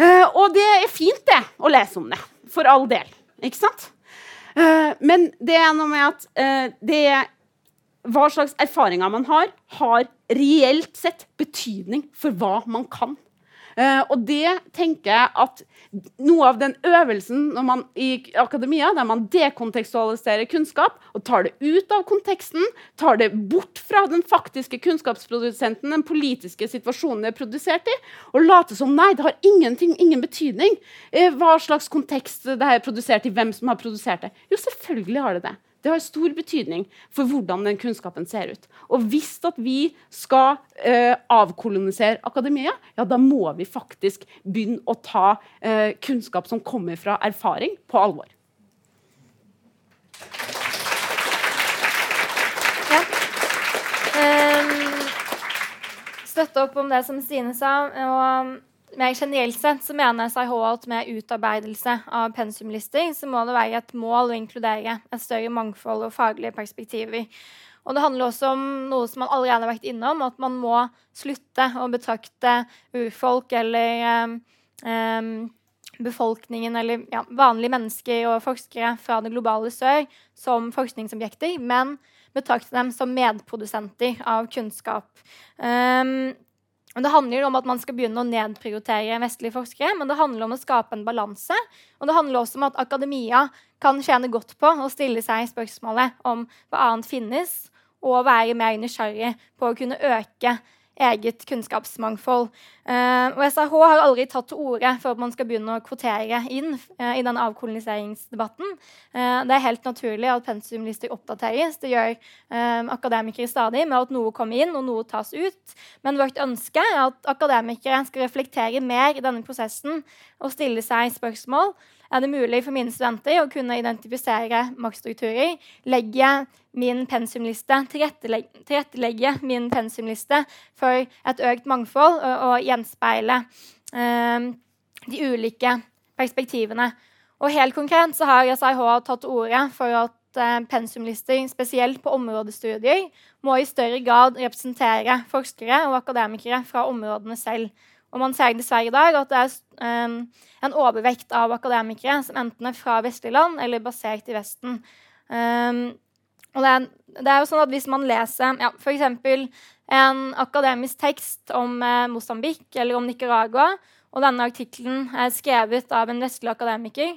Uh, og det er fint, det, å lese om det. For all del. Ikke sant? Uh, men det er noe med at uh, det er hva slags erfaringer man har, har reelt sett betydning for hva man kan. Uh, og det tenker jeg at noe av den øvelsen man, i akademia, der man dekontekstualiserer kunnskap og tar det ut av konteksten, tar det bort fra den faktiske kunnskapsprodusenten, den politiske situasjonen det er produsert i, og later som nei, det har ingenting, ingen betydning uh, hva slags kontekst det er produsert i, hvem som har produsert det. Jo, selvfølgelig har det det. Det har stor betydning for hvordan den kunnskapen ser ut. Og hvis at vi skal eh, avkolonisere akademia, ja, da må vi faktisk begynne å ta eh, kunnskap som kommer fra erfaring, på alvor.
Ja. Um, støtte opp om det som Stine sa. og mer generelt sett så mener SIH at med utarbeidelse av pensumlister så må det være et mål å inkludere et større mangfold og faglige perspektiver. Og det handler også om noe som man allerede har vært innom, at man må slutte å betrakte urfolk eller um, befolkningen eller ja, vanlige mennesker og forskere fra det globale sør som forskningsobjekter, men betrakte dem som medprodusenter av kunnskap. Um, det handler om at man skal begynne å nedprioritere vestlige forskere, men det handler om å skape en balanse. Og det handler også om at akademia kan tjene godt på å stille seg spørsmålet om hva annet finnes, og være mer nysgjerrig på å kunne øke eget kunnskapsmangfold. Uh, og SRH har aldri tatt til orde for at man skal begynne å kvotere inn uh, i den avkoloniseringsdebatten. Uh, det er helt naturlig at pensumlister oppdateres. Det gjør akademikere stadig med at noe kommer inn og noe tas ut. Men vårt ønske er at akademikere skal reflektere mer i denne prosessen og stille seg spørsmål er det mulig for mine studenter å kunne identifisere maktstrukturer, legge min pensumliste, tilrettelegge, tilrettelegge min pensumliste for et økt mangfold og, og gjenspeile eh, de ulike perspektivene. Og helt konkret så har SIH tatt til orde for at eh, pensumlister, spesielt på områdestudier, må i større grad representere forskere og akademikere fra områdene selv. Og man ser dessverre i dag at det er um, en overvekt av akademikere som enten er fra vestlige land eller basert i Vesten. Um, og det er, det er, jo sånn at Hvis man leser ja, f.eks. en akademisk tekst om eh, Mosambik eller om Nicaragua, og denne artikkelen er skrevet av en vestlig akademiker,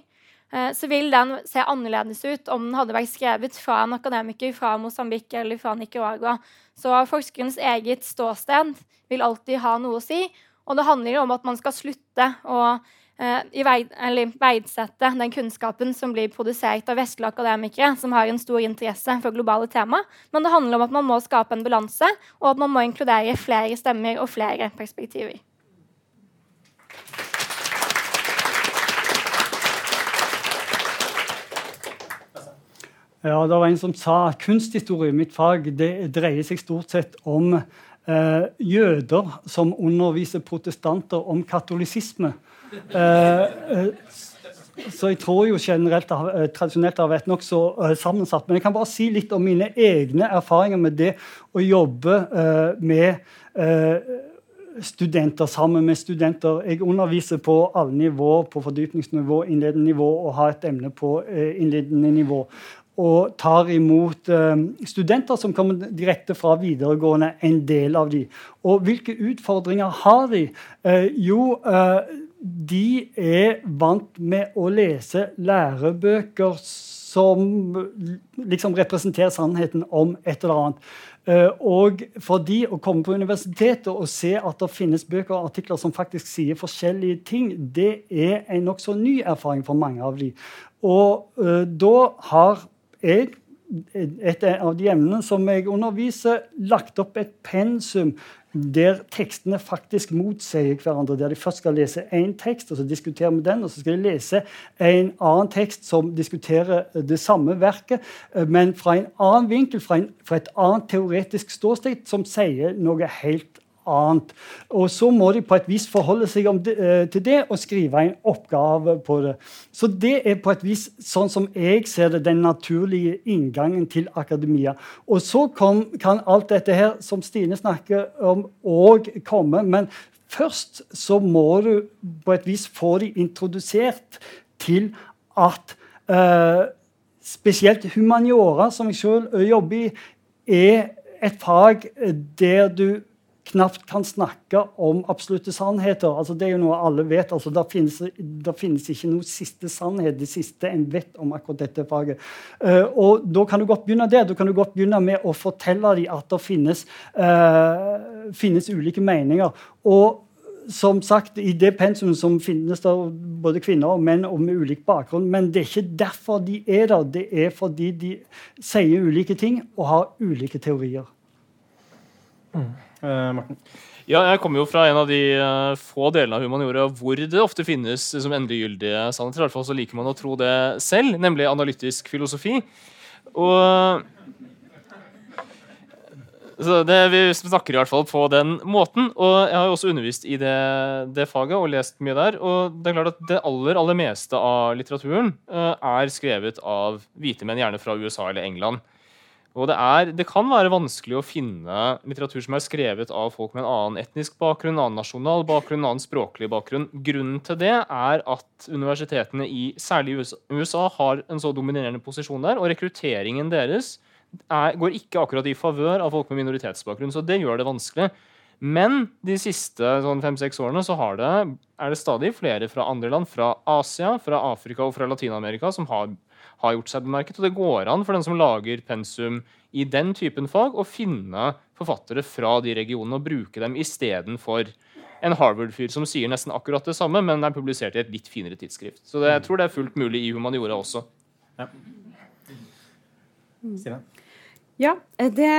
eh, så vil den se annerledes ut om den hadde vært skrevet fra en akademiker fra Mosambik eller fra Nicaragua. Så forskerens eget ståsted vil alltid ha noe å si. Og det handler jo om at man skal slutte å eh, verdsette den kunnskapen som blir produsert av vestlige akademikere som har en stor interesse for globale tema. Men det handler om at man må skape en balanse, og at man må inkludere flere stemmer og flere perspektiver.
Ja, det var en som sa at kunsthistorie, mitt fag, det dreier seg stort sett om eh, jøder som underviser protestanter om katolisisme. Eh, eh, så jeg tror jo generelt eh, tradisjonelt har vært nokså uh, sammensatt. Men jeg kan bare si litt om mine egne erfaringer med det å jobbe med studenter sammen med studenter. Jeg underviser på alle nivåer, på fordypningsnivå, innledende nivå og har et emne på innledende nivå og tar imot eh, studenter som kommer direkte fra videregående, en del av de. Og hvilke utfordringer har de? Eh, jo, eh, de er vant med å lese lærebøker som liksom representerer sannheten om et eller annet. Og for de å komme på universitetet og se at det finnes bøker og artikler som faktisk sier forskjellige ting, det er en nokså ny erfaring for mange av de. Og da har jeg, et av de emnene som jeg underviser, lagt opp et pensum der tekstene faktisk motsier hverandre. Der de først skal lese én tekst, og så diskuterer vi den. Og så skal de lese en annen tekst som diskuterer det samme verket, men fra en annen vinkel, fra, en, fra et annet teoretisk ståsted, som sier noe helt annet. Og så må de på et vis forholde seg det, eh, til det og skrive en oppgave på det. Så det er på et vis, sånn som jeg ser det, den naturlige inngangen til akademia. Og så kom, kan alt dette her som Stine snakker om, òg komme. Men først så må du på et vis få de introdusert til at uh, spesielt humaniora, som jeg sjøl jobber i, er et fag der du knapt kan snakke om absolutte sannheter. Altså, det er jo noe alle vet. Altså, det, finnes, finnes ikke noe siste sannhet, det siste en vet om akkurat dette faget. Uh, og Da kan du godt begynne der. Du kan du godt begynne med å fortelle dem at det finnes, uh, finnes ulike meninger. Og som sagt, I det pensumet som finnes det både kvinner og menn og med ulik bakgrunn. Men det er ikke derfor de er der. Det er fordi de sier ulike ting og har ulike teorier.
Mm. Uh, Morten?
Ja, jeg kommer jo fra en av de uh, få delene av humaniora hvor det ofte finnes som endegyldige sannheter. I hvert fall så liker man å tro det selv, nemlig analytisk filosofi. Og så det, Vi snakker i hvert fall på den måten. Og jeg har jo også undervist i det, det, faget og lest mye der. Og det er klart at det aller, aller meste av litteraturen er skrevet av hvite menn, gjerne fra USA eller England. Og det, er, det, kan være vanskelig å finne litteratur som er skrevet av folk med en annen etnisk bakgrunn, en annen nasjonal bakgrunn, en annen språklig bakgrunn. Grunnen til det er at universitetene i særlig USA har en så dominerende posisjon der, og rekrutteringen deres er, går ikke akkurat i favør av folk med minoritetsbakgrunn. Så det gjør det vanskelig. Men de siste sånn fem-seks årene så det, er det stadig flere fra andre land, fra Asia, fra Afrika og fra Latin-Amerika, som har har gjort seg bemerket. Og det går an for den som lager pensum i den typen fag, å finne forfattere fra de regionene og bruke dem istedenfor en Harvard-fyr som sier nesten akkurat det samme, men er publisert i et litt finere tidsskrift. Så det, jeg tror det er fullt mulig i humaniora også. Ja.
Stina? Ja, det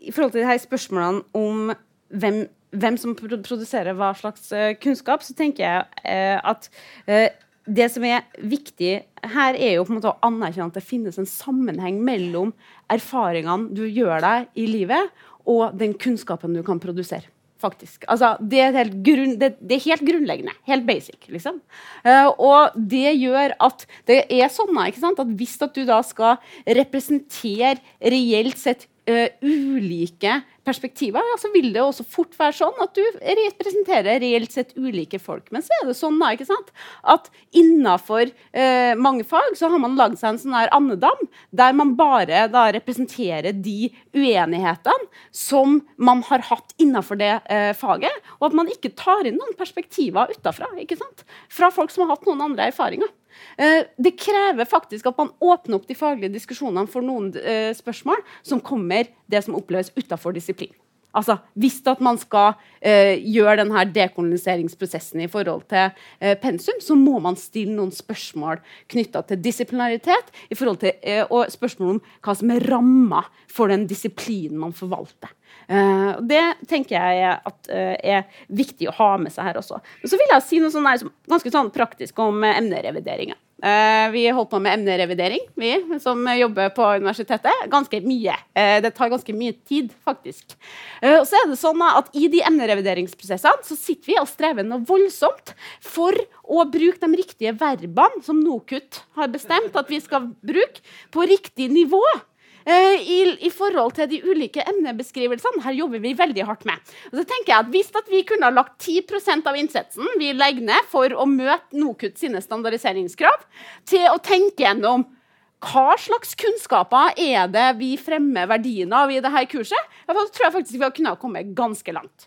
I forhold til de her spørsmålene om hvem, hvem som produserer hva slags uh, kunnskap, så tenker jeg uh, at uh, det som er viktig her, er jo på en måte å anerkjenne at det finnes en sammenheng mellom erfaringene du gjør deg i livet, og den kunnskapen du kan produsere. Faktisk. Altså, det, er helt grunn, det, det, er helt grunnleggende. Helt basic, liksom. Uh, og det gjør at det er sånn at hvis at du da skal representere reelt sett uh, ulike perspektiver, ja, så vil det også fort være sånn at du representerer reelt sett ulike folk. Men så er det sånn da, ikke sant? at innafor eh, mange fag så har man lagd seg en sånn her andedam der man bare da representerer de uenighetene som man har hatt innafor det eh, faget, og at man ikke tar inn noen perspektiver utafra. Fra folk som har hatt noen andre erfaringer. Eh, det krever faktisk at man åpner opp de faglige diskusjonene for noen eh, spørsmål som kommer det som oppleves utafor disiplin. Altså, Hvis at man skal eh, gjøre denne dekoloniseringsprosessen i forhold til eh, pensum, så må man stille noen spørsmål knytta til disiplinaritet i forhold til, eh, og spørsmål om hva som er ramma for den disiplinen man forvalter. Uh, det tenker jeg at, uh, er viktig å ha med seg her også. Men så vil jeg si noe sånn ganske sånn praktisk om uh, emnerevideringer. Vi holder på med emnerevidering, vi som jobber på universitetet. Ganske mye. det tar ganske mye tid, faktisk. og så er det sånn at I de emnerevideringsprosessene så sitter vi og strever noe voldsomt for å bruke de riktige verbene som NOKUT har bestemt at vi skal bruke, på riktig nivå. Eh, i, i, forhold til de ulike emnebeskrivelsene. Her jobber vi veldig hardt med. Og så tenker jeg at Hvis at vi kunne ha lagt 10% av innsatsen vi legger ned for å møte NOKUT sine standardiseringskrav, til å tenke gjennom hva slags kunnskaper er det vi fremmer verdien av i dette kurset, så tror jeg faktisk vi har kunnet komme ganske langt.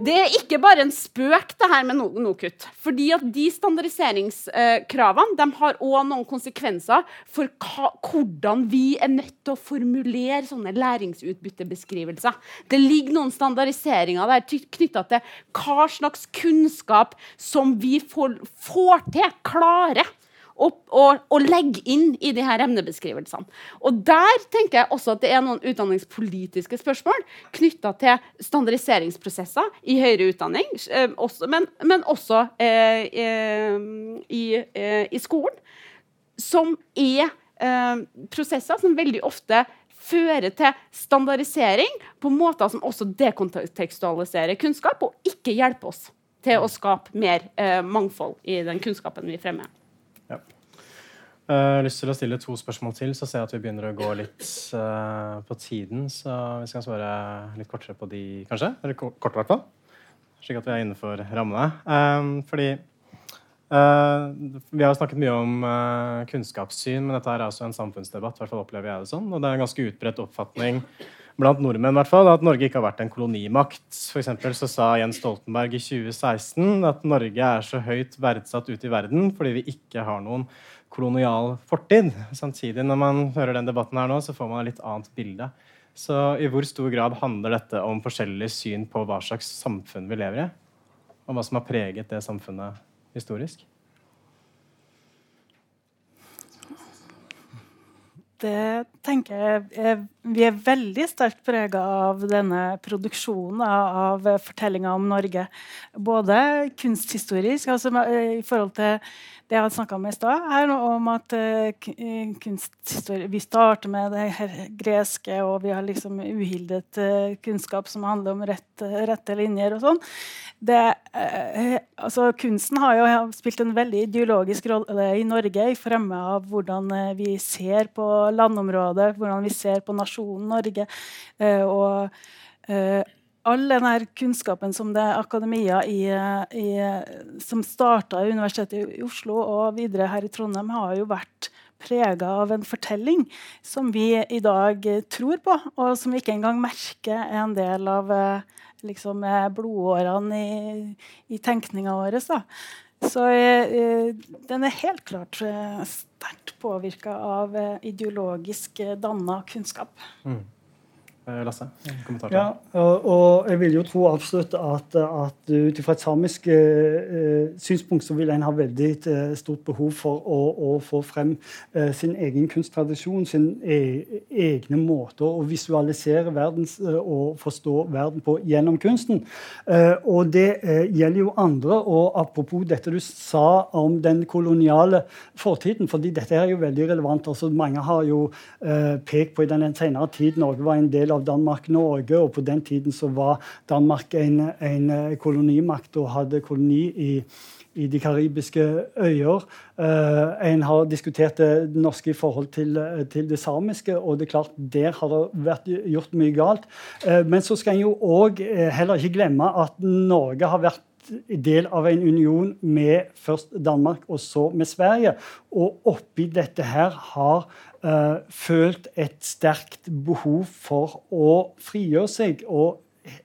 Det er ikke bare en spøk, det her med NOKUT. fordi at de standardiseringskravene de har òg noen konsekvenser for hva, hvordan vi er nødt til å formulere sånne læringsutbyttebeskrivelser. Det ligger noen standardiseringer der knytta til hva slags kunnskap som vi får, får til, klarer og, og, og legge inn i de her emnebeskrivelsene. Og Der tenker jeg også at det er noen utdanningspolitiske spørsmål knytta til standardiseringsprosesser i høyere utdanning, eh, også, men, men, også eh, eh, i, eh, i, skolen, som er eh, prosesser som veldig ofte fører til standardisering på måter som også dekontekstualiserer kunnskap, og ikke hjelper oss til å skape mer eh, mangfold i den kunnskapen vi fremmer.
Jeg eh, har lyst til å stille to spørsmål til, så ser jeg at vi begynner å gå litt uh, på tiden. Så vi skal svare litt kortere på de, kanskje? Eller kort, i hvert fall. Slik at vi er innenfor rammene. Um, fordi uh, Vi har snakket mye om uh, kunnskapssyn, men dette er altså en samfunnsdebatt. I hvert fall opplever jeg det sånn, og det er en ganske utbredt oppfatning blant nordmenn hvert fall, at Norge ikke har vært en kolonimakt. For så sa Jens Stoltenberg i 2016 at Norge er så høyt verdsatt ute i verden fordi vi ikke har noen kolonial fortid. Samtidig, når man hører den debatten her nå, så får man et litt annet bilde. Så i hvor stor grad handler dette om forskjellig syn på hva slags samfunn vi lever i? Og hva som har preget det samfunnet historisk?
Det tenker jeg Vi er veldig sterkt prega av denne produksjonen av fortellinga om Norge. Både kunsthistorisk, altså i forhold til det jeg hadde snakka om i stad, her om at kunsthistorie Vi starter med det her greske, og vi har liksom uhildet uh, kunnskap som handler om rett, rette linjer og sånn. Altså, kunsten har jo spilt en veldig ideologisk rolle i Norge i fremme av hvordan vi ser på landområdet, hvordan vi ser på nasjonen Norge. og all den kunnskapen som det er akademia i, i, som starta i Universitetet i Oslo og videre her i Trondheim, har jo vært prega av en fortelling som vi i dag tror på, og som vi ikke engang merker er en del av liksom, blodårene i, i tenkninga vår. Så eh, den er helt klart eh, sterkt påvirka av eh, ideologisk danna kunnskap. Mm.
Eh, Lasse,
kommentar Ja, og, og, jeg vil jo tro absolutt at, at ut fra et samisk eh, synspunkt så vil en ha veldig eh, stort behov for å, å få frem eh, sin egen kunsttradisjon, sin e, egne måter å visualisere verden eh, og forstå verden på gjennom kunsten. Eh, og det gjelder jo andre. Og apropos dette du sa om den koloniale fortiden, fordi dette er jo veldig relevant. altså Mange har jo pekt på i den senere tid Norge var en del av Danmark-Norge. Og på den tiden så var Danmark en, en kolonimakt og hadde koloni i i de karibiske øyer. Uh, en har diskutert det norske i forhold til, til, det samiske, og det er klart der har det vært gjort mye galt. Uh, men så skal en jo òg heller ikke glemme at Norge har vært del av en union med først Danmark og så med Sverige. Og oppi dette her har følt et sterkt behov for å frigjøre seg og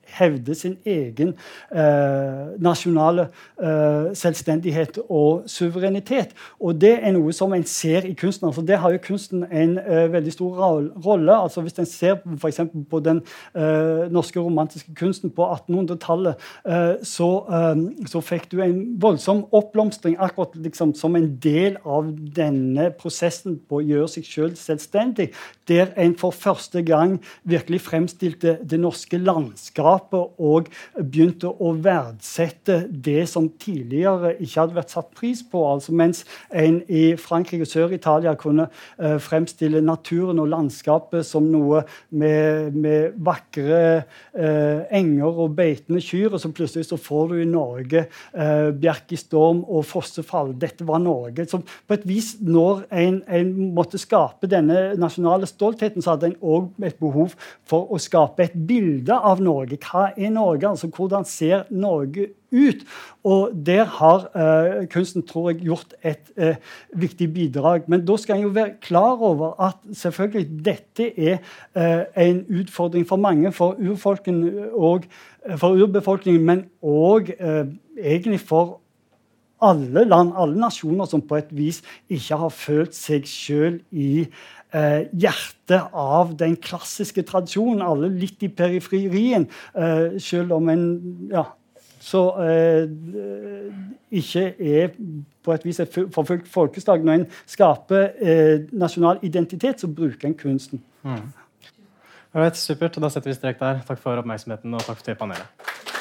hevde sin egen eh, nasjonale eh, selvstendighet og suverenitet. Og det er noe som en ser i kunsten. altså Det har jo kunsten en eh, veldig stor rolle. altså Hvis en ser f.eks. på den eh, norske romantiske kunsten på 1800-tallet, eh, så, eh, så, fikk du en voldsom oppblomstring akkurat liksom som en del av denne prosessen på å gjøre seg selv selvstendig, der en for første gang virkelig fremstilte det norske landskapet selskapet og begynte å verdsette det som tidligere ikke hadde vært satt pris på. Altså mens en i Frankrike og Sør-Italia kunne eh, fremstille naturen og landskapet som noe med, med vakre eh, enger og beitende kyr, og så plutselig så får du i Norge uh, bjerkestorm og fossefall. Dette var Norge. Så på et vis, når en, en måtte skape denne nasjonale stoltheten, så hadde en òg et behov for å skape et bilde av Norge. Hva er Norge? Altså, hvordan ser Norge ut? Og der har eh, kunsten tror jeg, gjort et eh, viktig bidrag. Men da skal en jo være klar over at selvfølgelig dette er eh, en utfordring for mange, for urfolken og for urbefolkningen, men òg egentlig for alle land, alle nasjoner som på et vis ikke har følt seg sjøl i eh, hjertet av den klassiske tradisjonen. Alle litt i periferien, eh, selv om en ja, så eh, ikke er på et vis et forfulgt folkeslag. Når en skaper eh, nasjonal identitet, så bruker en kunsten. Mm.
Right, supert. Da setter vi strek der. Takk for oppmerksomheten og takk til panelet.